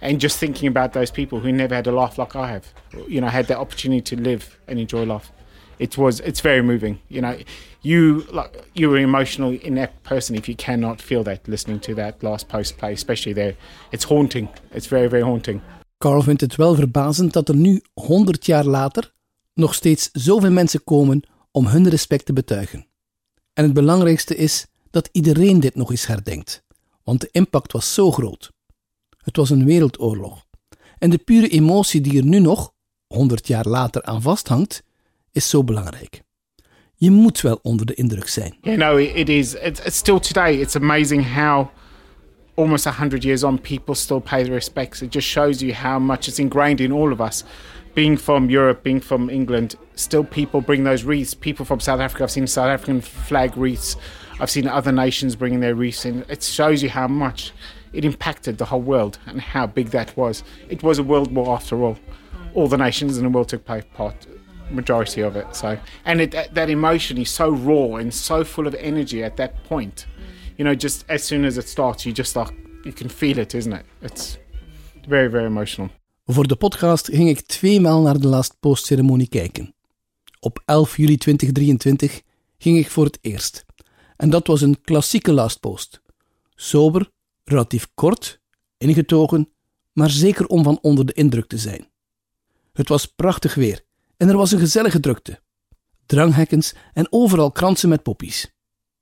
And just thinking about those people who never had a life like I have, you know, had the opportunity to live and enjoy life. It was, it's very moving. You know, you like you're an emotional inept person if you cannot feel that listening to that last post play, especially there. It's haunting. It's very, very haunting. Carl vindt het wel verbazend dat er nu, 100 jaar later, nog steeds zoveel mensen komen om hun respect te betuigen. En het belangrijkste is dat iedereen dit nog eens herdenkt, want de impact was zo groot. Het was een wereldoorlog. En de pure emotie die er nu nog, 100 jaar later, aan vasthangt, is zo belangrijk. Je moet wel onder de indruk zijn. You know, it is. It's, still today. It's amazing how almost 100 years on, people still pay the respects. It just shows you how much it's ingrained in all of us. Being from Europe, being from England, still people bring those wreaths. People from South Africa, I've seen South African flag wreaths. I've seen other nations bringing their wreaths in. It shows you how much it impacted the whole world and how big that was. It was a world war after all. All the nations in the world took part, majority of it. So, and it, that emotion is so raw and so full of energy at that point. You know, just as soon as it starts, you just like you can feel it, isn't it? It's very, very emotional. Voor de podcast ging ik tweemaal naar de Last Post ceremonie kijken. Op 11 juli 2023 ging ik voor het eerst. En dat was een klassieke lastpost. Sober, relatief kort, ingetogen, maar zeker om van onder de indruk te zijn. Het was prachtig weer en er was een gezellige drukte. Dranghekkens en overal kransen met poppies.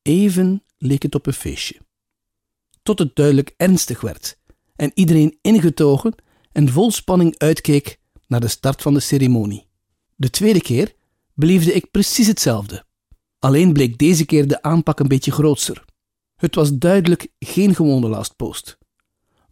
Even leek het op een feestje. Tot het duidelijk ernstig werd en iedereen ingetogen en vol spanning uitkeek naar de start van de ceremonie. De tweede keer beleefde ik precies hetzelfde. Alleen bleek deze keer de aanpak een beetje grootser. Het was duidelijk geen gewone lastpost.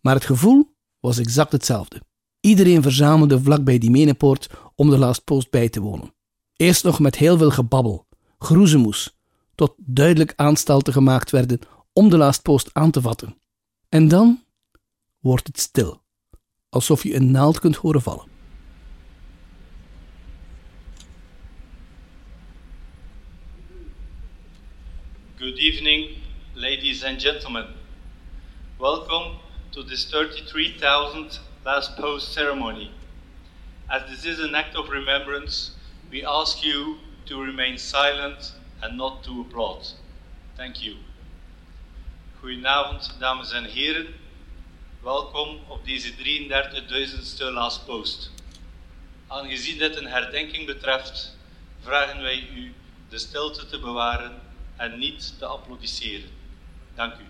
Maar het gevoel was exact hetzelfde. Iedereen verzamelde vlakbij die menenpoort om de lastpost bij te wonen. Eerst nog met heel veel gebabbel, groezemoes, tot duidelijk aanstalten gemaakt werden om de lastpost aan te vatten. En dan wordt het stil, alsof je een naald kunt horen vallen. Good evening, ladies and gentlemen. Welcome to this 33,000th last post ceremony. As this is an act of remembrance, we ask you to remain silent and not to applaud. Thank you. Goedenavond, dames en heren. Welkom op deze 33.000ste last post. Aangezien dit een herdenking betreft, vragen wij u de stilte te bewaren en niet te applaudisseren. Dank u.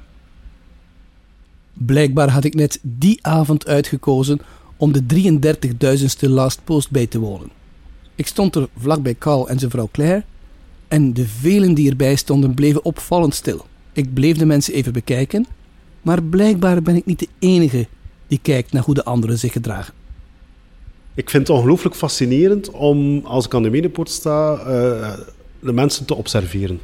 Blijkbaar had ik net die avond uitgekozen om de 33.000ste last post bij te wonen. Ik stond er vlakbij Carl en zijn vrouw Claire en de velen die erbij stonden bleven opvallend stil. Ik bleef de mensen even bekijken, maar blijkbaar ben ik niet de enige die kijkt naar hoe de anderen zich gedragen. Ik vind het ongelooflijk fascinerend om, als ik aan de medepoort sta, uh, de mensen te observeren.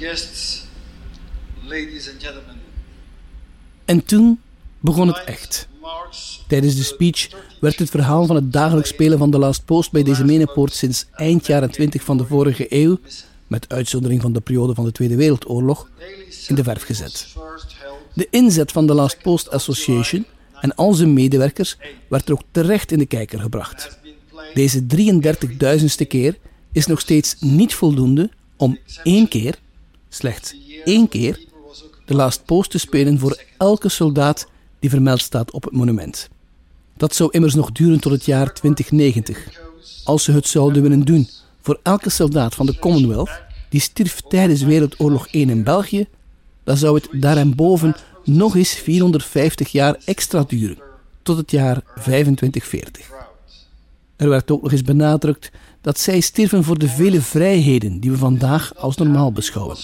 guests, ladies and gentlemen. En toen begon het echt. Tijdens de speech werd het verhaal van het dagelijks spelen van de Last Post bij deze menepoort sinds eind jaren 20 van de vorige eeuw, met uitzondering van de periode van de Tweede Wereldoorlog, in de verf gezet. De inzet van de Last Post Association en al zijn medewerkers werd er ook terecht in de kijker gebracht. Deze 33.000ste keer is nog steeds niet voldoende om één keer slechts één keer de last post te spelen voor elke soldaat die vermeld staat op het monument. Dat zou immers nog duren tot het jaar 2090. Als ze het zouden willen doen voor elke soldaat van de Commonwealth die stierf tijdens Wereldoorlog 1 in België, dan zou het daarboven nog eens 450 jaar extra duren, tot het jaar 2540. Er werd ook nog eens benadrukt dat zij stierven voor de vele vrijheden die we vandaag als normaal beschouwen.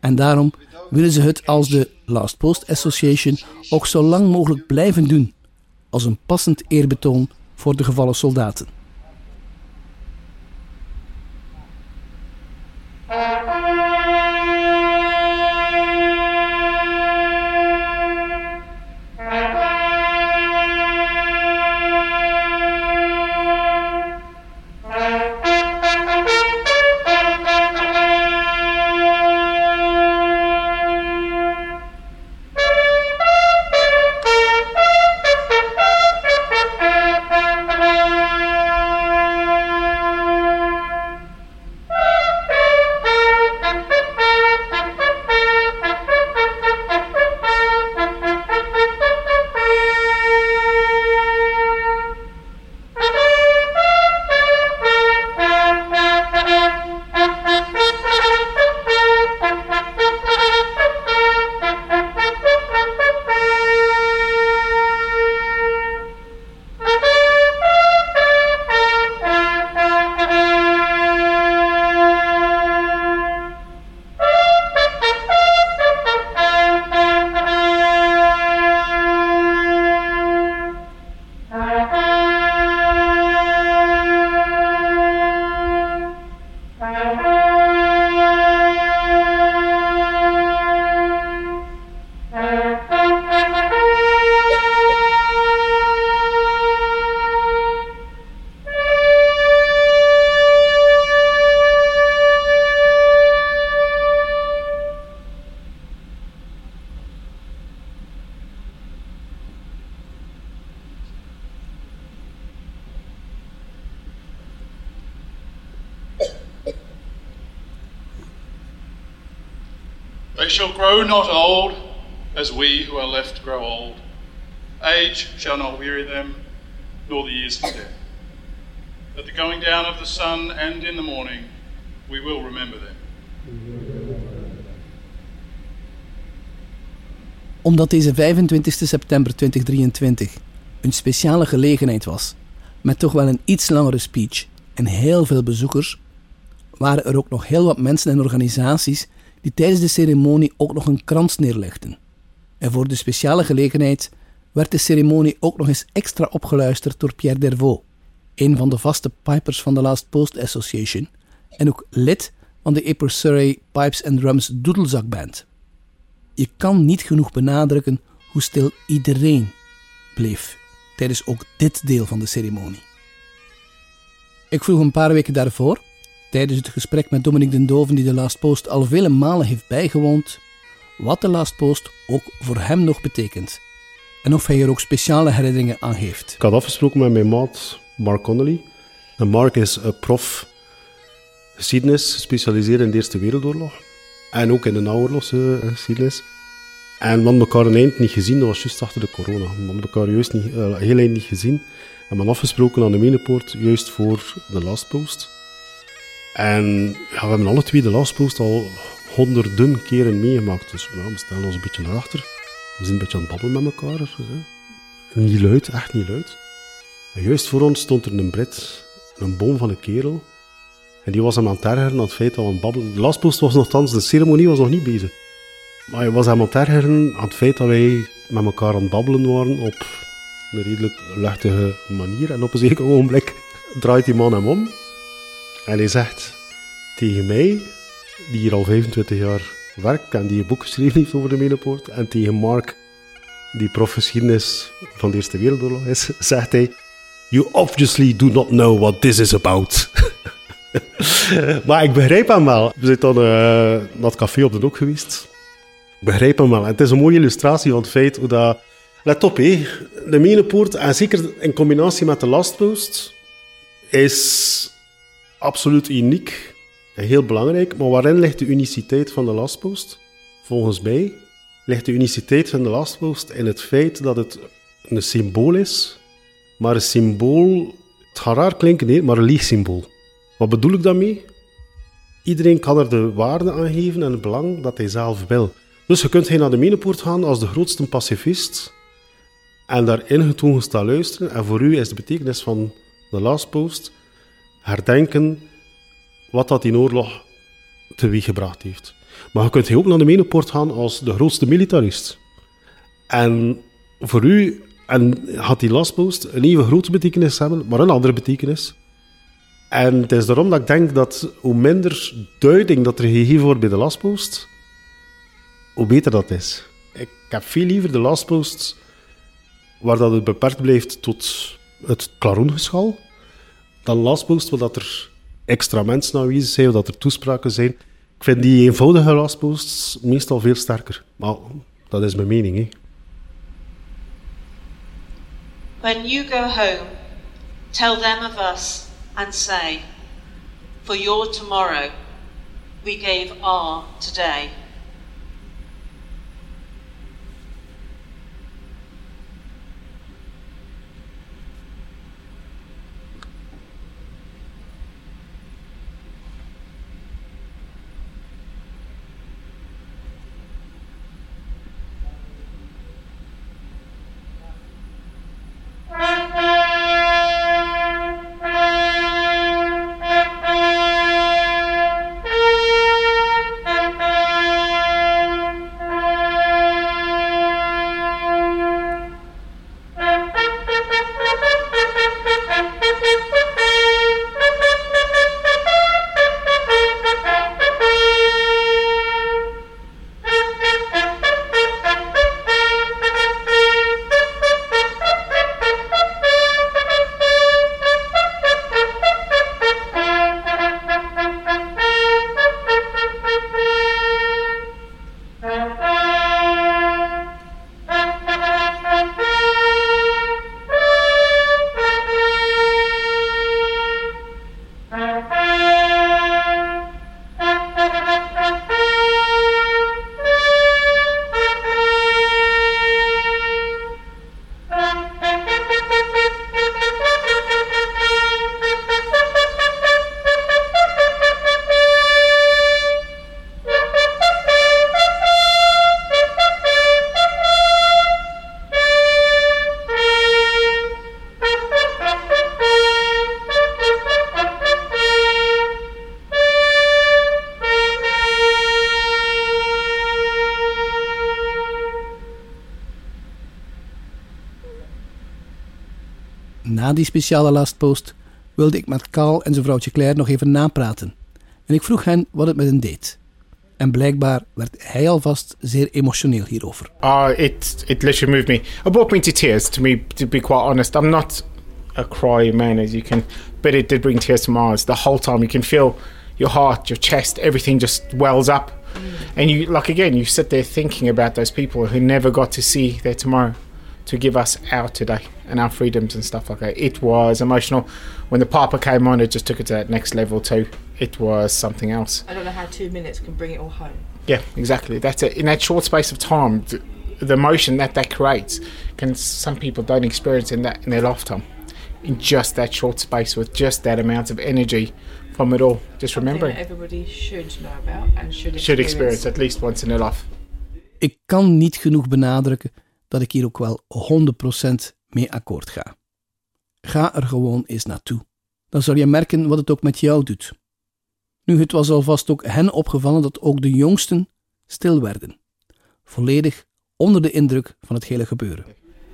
En daarom willen ze het als de Last Post Association ook zo lang mogelijk blijven doen, als een passend eerbetoon voor de gevallen soldaten. Sun and in the morning, we will remember them. Omdat deze 25 september 2023 een speciale gelegenheid was, met toch wel een iets langere speech en heel veel bezoekers, waren er ook nog heel wat mensen en organisaties die tijdens de ceremonie ook nog een krans neerlegden. En voor de speciale gelegenheid werd de ceremonie ook nog eens extra opgeluisterd door Pierre Dervaux, een van de vaste pipers van de Last Post Association en ook lid van de Upper Surrey Pipes and Drums Doedelzakband. Je kan niet genoeg benadrukken hoe stil iedereen bleef tijdens ook dit deel van de ceremonie. Ik vroeg een paar weken daarvoor, tijdens het gesprek met Dominique den Doven die de Last Post al vele malen heeft bijgewoond, wat de Last Post ook voor hem nog betekent en of hij er ook speciale herinneringen aan heeft. Ik had afgesproken met mijn maat Mark Connolly. En Mark is een prof geschiedenis, gespecialiseerd in de Eerste Wereldoorlog. En ook in de naoorlogse eh. En we hadden elkaar een eind niet gezien, dat was juist achter de corona. We hadden elkaar juist niet, uh, heel eind niet gezien. En we afgesproken aan de Menepoort, juist voor de Last Post. En ja, we hebben alle twee de Last Post al honderden keren meegemaakt. Dus we stellen ons een beetje naar achter. We zijn een beetje aan het babbelen met elkaar. Hè. Niet luid, echt niet luid. Juist voor ons stond er een Brit, een boom van een kerel. En die was hem aan het ergeren aan het feit dat we babbelen... De lastpost was nogthans, de ceremonie was nog niet bezig. Maar hij was hem aan het ergeren aan het feit dat wij met elkaar aan het babbelen waren op een redelijk luchtige manier. En op een zeker ogenblik draait die man hem om. En hij zegt tegen mij, die hier al 25 jaar werkt en die een boek geschreven heeft over de Menepoort, en tegen Mark, die profgeschiedenis van de Eerste Wereldoorlog is, <laughs> zegt hij: You obviously do not know what this is about. <laughs> maar ik begrijp hem wel. We zijn dan uh, naar het café op de Hoek geweest. Ik begrijp hem wel. Het is een mooie illustratie van het feit hoe dat... Let op, hé. de Menepoort, en zeker in combinatie met de Lastpost, is absoluut uniek en heel belangrijk. Maar waarin ligt de uniciteit van de Lastpost? Volgens mij ligt de uniciteit van de Lastpost in het feit dat het een symbool is, maar een symbool, het gaat raar klinken, nee, maar een leeg symbool. Wat bedoel ik daarmee? Iedereen kan er de waarde aan geven en het belang dat hij zelf wil. Dus je kunt naar de Menepoort gaan als de grootste pacifist en daar ingetogen staan luisteren. En voor u is de betekenis van de Last Post herdenken wat dat in oorlog teweeggebracht heeft. Maar je kunt ook naar de Menepoort gaan als de grootste militarist. En voor u en had die Last Post een even grote betekenis hebben, maar een andere betekenis. En het is daarom dat ik denk dat hoe minder duiding dat er gegeven wordt bij de lastpost, hoe beter dat is. Ik heb veel liever de lastpost waar dat het beperkt blijft tot het klaroengeschal, dan lastpost waar dat er extra mensen aanwezig zijn, dat er toespraken zijn. Ik vind die eenvoudige lastposts meestal veel sterker. Maar dat is mijn mening. Hè. When you go home, tell them of us and say, For your tomorrow we gave our today. Na die speciale last post wilde ik met Carl en zijn vrouwtje Claire nog even napraten. En ik vroeg hen wat het met hen deed. En blijkbaar werd hij alvast zeer emotioneel hierover. Oh, it it literally moved me. It brought me to tears. To me, to be quite honest, I'm not a cry man, as you can, but it did bring tears to my eyes. The whole time, you can feel your heart, your chest, everything just wells up, and you like again, you sit there thinking about those people who never got to see their tomorrow, to give us our today and our freedoms and stuff like that. It was emotional. When the Papa came on, it just took it to that next level too. It was something else. I don't know how two minutes can bring it all home. Yeah, exactly. That's it. In that short space of time, the, the emotion that that creates, can some people don't experience in that in their lifetime. In just that short space, with just that amount of energy from it all. Just Something remembering, everybody should know about and should should experience at least once in their life. Ik kan niet genoeg benadrukken dat ik hier ook wel 100% mee akkoord ga. Ga er gewoon eens naartoe. Dan zal je merken wat het ook met jou doet. Nu, het was alvast ook hen opgevallen dat ook de jongsten stil werden. Volledig onder de indruk van het hele gebeuren.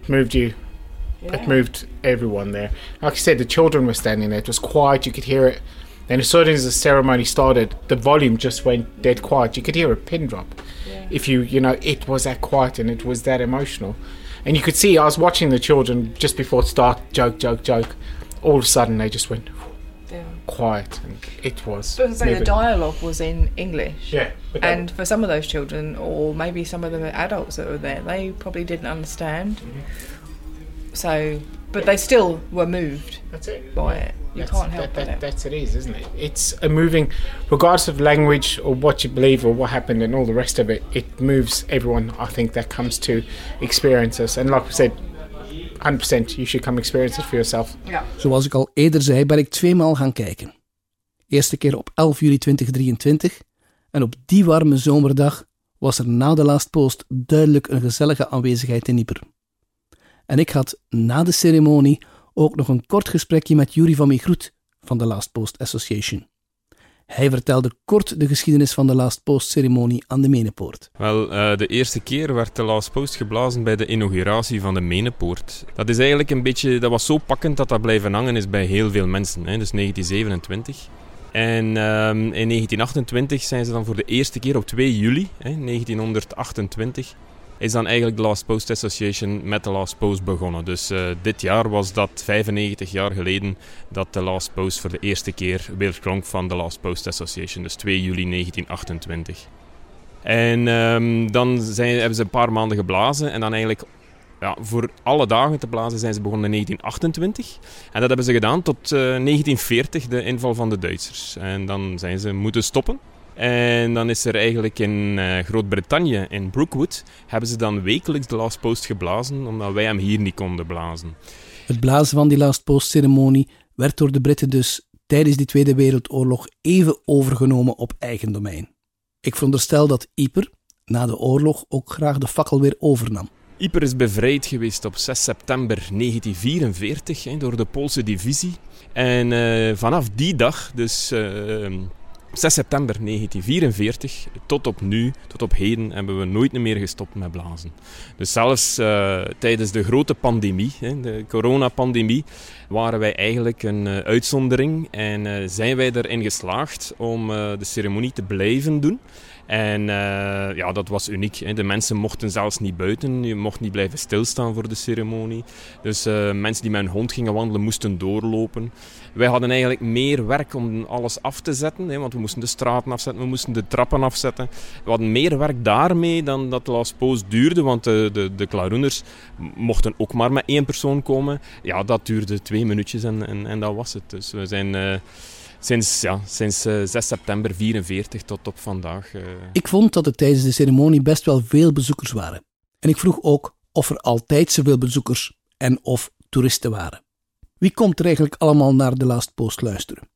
It moved you. It moved everyone there. Like I said, the children were standing there. It was quiet. You could hear it. Then as soon as the ceremony started, the volume just went dead quiet. You could hear a pin drop. If you, you know, it was that quiet and it was that emotional. And you could see, I was watching the children just before it started, joke, joke, joke. All of a sudden, they just went Yeah. quiet. And it was. But say the dialogue was in English. Yeah. And for some of those children, or maybe some of the adults that were there, they probably didn't understand. Mm-hmm. So, but they still were moved that's it. by it. You That's, can't help that, that, it. That's it is, isn't it? It's a moving, regardless of language or what you believe or what happened and all the rest of it. It moves everyone. I think that comes to experience us. And like we said, hundred percent, you should come experience it for yourself. Yeah. Zoals ik al eerder zei, ben ik tweemaal gaan kijken. Eerste keer op 11 juli 2023 en op die warme zomerdag was er na de Last Post duidelijk een gezellige aanwezigheid in Ieper. En ik had na de ceremonie ook nog een kort gesprekje met Yuri van Migroet van de Last Post Association. Hij vertelde kort de geschiedenis van de Last Post ceremonie aan de Menepoort. Wel, eh, de eerste keer werd de Last Post geblazen bij de inauguratie van de Menepoort. Dat is eigenlijk een beetje, dat was zo pakkend dat dat blijven hangen is bij heel veel mensen. Dus 1927. En ehm, in 1928 zijn ze dan voor de eerste keer op 2 juli, hè, 1928, is dan eigenlijk de Last Post Association met de Last Post begonnen. Dus eh, dit jaar was dat 95 jaar geleden dat de Last Post voor de eerste keer weer klonk van de Last Post Association. Dus 2 juli 1928. En ehm, dan zijn, hebben ze een paar maanden geblazen en dan eigenlijk ja, voor alle dagen te blazen zijn ze begonnen in 1928. En dat hebben ze gedaan tot eh, 1940, de inval van de Duitsers. En dan zijn ze moeten stoppen. En dan is er eigenlijk in eh, Groot-Brittannië, in Brookwood, hebben ze dan wekelijks de Last Post geblazen, omdat wij hem hier niet konden blazen. Het blazen van die Last Post ceremonie werd door de Britten dus tijdens die Tweede Wereldoorlog even overgenomen op eigen domein. Ik veronderstel dat Yper na de oorlog ook graag de fakkel weer overnam. Yper is bevrijd geweest op 6 september 1944 hè, door de Poolse divisie. En eh, vanaf die dag, dus eh, 6 september 1944, tot op nu, tot op heden, hebben we nooit meer gestopt met blazen. Dus zelfs eh, tijdens de grote pandemie, de coronapandemie, waren wij eigenlijk een eh, uitzondering en eh, zijn wij erin geslaagd om de ceremonie te blijven doen. En eh, ja, dat was uniek. Hè. De mensen mochten zelfs niet buiten. Je mocht niet blijven stilstaan voor de ceremonie. Dus eh, mensen die met hun hond gingen wandelen, moesten doorlopen. Wij hadden eigenlijk meer werk om alles af te zetten. Hè, want we moesten de straten afzetten, we moesten de trappen afzetten. We hadden meer werk daarmee dan dat Last Post duurde. Want de, de, de klaroeners mochten ook maar met één persoon komen. Ja, dat duurde twee minuutjes en, en, en dat was het. Dus we zijn... eh, Sinds, ja, sinds eh, 6 september 44 tot op vandaag. eh, Ik vond dat er tijdens de ceremonie best wel veel bezoekers waren. En ik vroeg ook of er altijd zoveel bezoekers en of toeristen waren. Wie komt er eigenlijk allemaal naar de Last Post luisteren?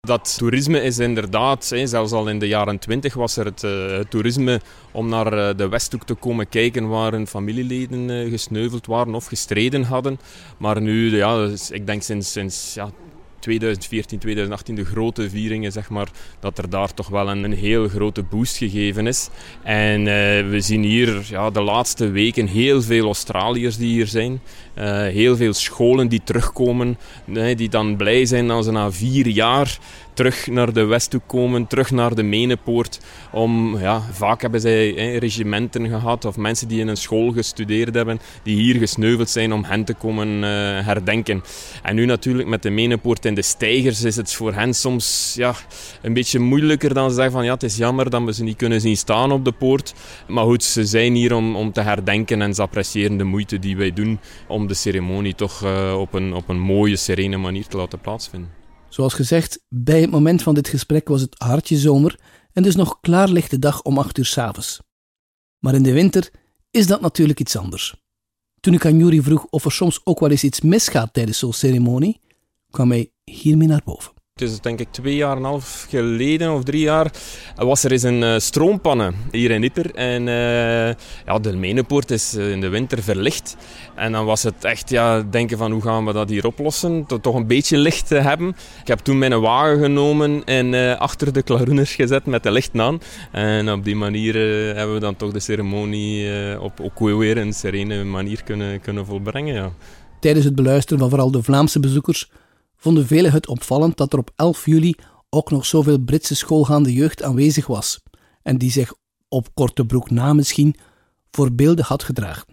Dat toerisme is inderdaad, zelfs al in de jaren 20 was er het, eh, het toerisme om naar eh, de Westhoek te komen kijken waar hun familieleden eh, gesneuveld waren of gestreden hadden. Maar nu, ja, dus ik denk sinds, sinds ja, 2014, 2018 de grote vieringen, zeg maar, dat er daar toch wel een, een heel grote boost gegeven is. En uh, we zien hier ja, de laatste weken heel veel Australiërs die hier zijn. Uh, heel veel scholen die terugkomen, nee, die dan blij zijn als ze na vier jaar terug naar de west toe komen, terug naar de Menepoort. Om, ja, vaak hebben zij regimenten gehad of mensen die in een school gestudeerd hebben, die hier gesneuveld zijn om hen te komen uh, herdenken. En nu natuurlijk met de Menepoort en de stijgers is het voor hen soms ja, een beetje moeilijker dan ze zeggen van ja, het is jammer dat we ze niet kunnen zien staan op de poort. Maar goed, ze zijn hier om, om te herdenken en ze appreciëren de moeite die wij doen om de ceremonie toch uh, op, een, op een mooie, serene manier te laten plaatsvinden. Zoals gezegd, bij het moment van dit gesprek was het hartje zomer en dus nog klaarlichte dag om 8 uur s'avonds. Maar in de winter is dat natuurlijk iets anders. Toen ik aan Juri vroeg of er soms ook wel eens iets misgaat tijdens zo'n ceremonie, kwam hij hiermee naar boven. Het is denk ik twee jaar en een half geleden of drie jaar was er eens een uh, stroompanne hier in Ieper. En uh, ja, de Menepoort is uh, in de winter verlicht. En dan was het echt ja, denken van hoe gaan we dat hier oplossen. Tot toch een beetje licht te hebben. Ik heb toen mijn wagen genomen en achter de klaroeners gezet met de lichten aan. En op die manier hebben we dan toch de ceremonie op ook weer een serene manier kunnen, kunnen volbrengen. Ja. Tijdens het beluisteren van vooral de Vlaamse bezoekers vonden velen het opvallend dat er op 11 juli ook nog zoveel Britse schoolgaande jeugd aanwezig was en die zich op korte broek na misschien voor beelden had gedragen.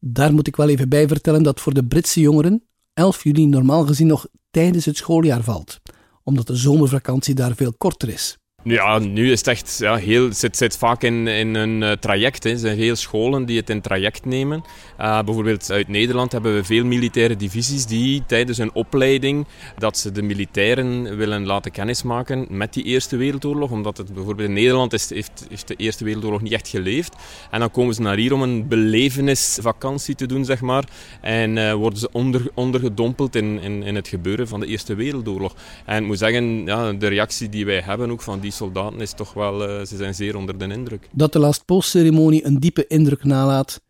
Daar moet ik wel even bij vertellen dat voor de Britse jongeren 11 juli normaal gezien nog tijdens het schooljaar valt, omdat de zomervakantie daar veel korter is. Ja, nu is het echt ja, heel, zit, zit vaak in, in een uh, traject. Hè. Er zijn veel scholen die het in traject nemen. Uh, bijvoorbeeld uit Nederland hebben we veel militaire divisies die tijdens hun opleiding dat ze de militairen willen laten kennismaken met die Eerste Wereldoorlog. Omdat het bijvoorbeeld in Nederland is, heeft, heeft de Eerste Wereldoorlog niet echt geleefd. En dan komen ze naar hier om een belevenisvakantie te doen, zeg maar. En uh, worden ze onder, ondergedompeld in, in, in het gebeuren van de Eerste Wereldoorlog. En ik moet zeggen, ja, de reactie die wij hebben ook van die soldaten is toch wel, uh, ze zijn zeer onder de indruk. Dat de Last Post ceremonie een diepe indruk nalaat,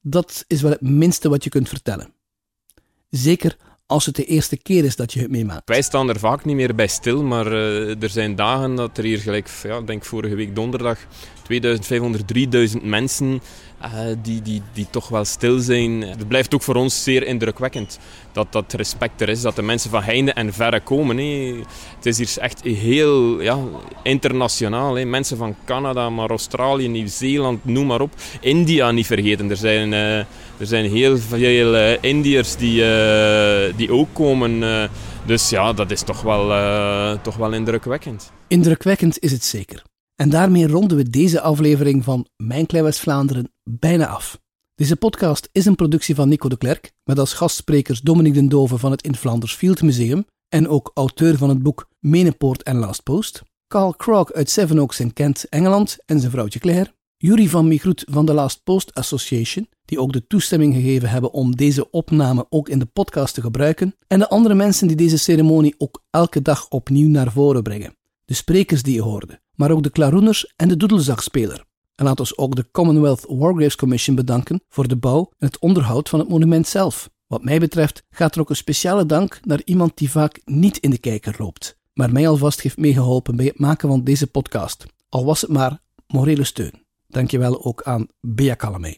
dat is wel het minste wat je kunt vertellen. Zeker als het de eerste keer is dat je het meemaakt. Wij staan er vaak niet meer bij stil, maar uh, er zijn dagen dat er hier gelijk, ja, denk vorige week donderdag, 2500, 3000 mensen uh, die, die, die toch wel stil zijn. Het blijft ook voor ons zeer indrukwekkend dat dat respect er is, dat de mensen van heinde en verre komen. Het is hier echt heel ja, internationaal. Mensen van Canada, maar Australië, Nieuw-Zeeland, noem maar op. India niet vergeten. Er zijn, uh, er zijn heel veel uh, Indiërs die, die ook komen. dus ja, dat is toch wel, toch wel indrukwekkend. Indrukwekkend is het zeker. En daarmee ronden we deze aflevering van Mijn Klein West-Vlaanderen bijna af. Deze podcast is een productie van Nico de Klerk, met als gastsprekers Dominique den Dove van het In Flanders Field Museum en ook auteur van het boek Menepoort en Last Post, Carl Krog uit Sevenoaks in Kent, Engeland en zijn vrouwtje Claire, Jury van Migroet van de Last Post Association, die ook de toestemming gegeven hebben om deze opname ook in de podcast te gebruiken, en de andere mensen die deze ceremonie ook elke dag opnieuw naar voren brengen. De sprekers die je hoorde, maar ook de klaroeners en de doedelzagspeler. En laat ons ook de Commonwealth Wargraves Commission bedanken voor de bouw en het onderhoud van het monument zelf. Wat mij betreft gaat er ook een speciale dank naar iemand die vaak niet in de kijker loopt, maar mij alvast heeft meegeholpen bij het maken van deze podcast, al was het maar morele steun. Dankjewel ook aan Bea Calamé.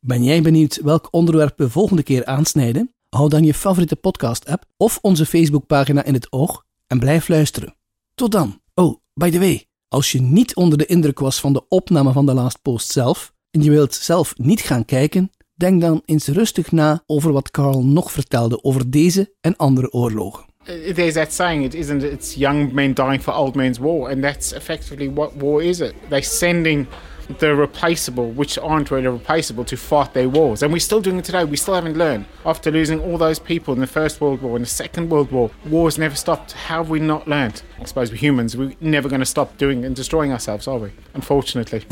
Ben jij benieuwd welk onderwerp we volgende keer aansnijden? Hou dan je favoriete podcast-app of onze Facebookpagina in het oog en blijf luisteren. Tot dan. Oh, by the way, als je niet onder de indruk was van de opname van de Last Post zelf en je wilt zelf niet gaan kijken, denk dan eens rustig na over wat Carl nog vertelde over deze en andere oorlogen. There's that saying, it isn't it's young men dying for old men's war, and that's effectively what war is. It they're sending the replaceable, which aren't really replaceable, to fight their wars. And we're still doing it today. We still haven't learned. After losing all those people in the First World War and the Second World War, wars never stopped. How have we not learned? I suppose we're humans. We're never going to stop doing and destroying ourselves, are we? Unfortunately.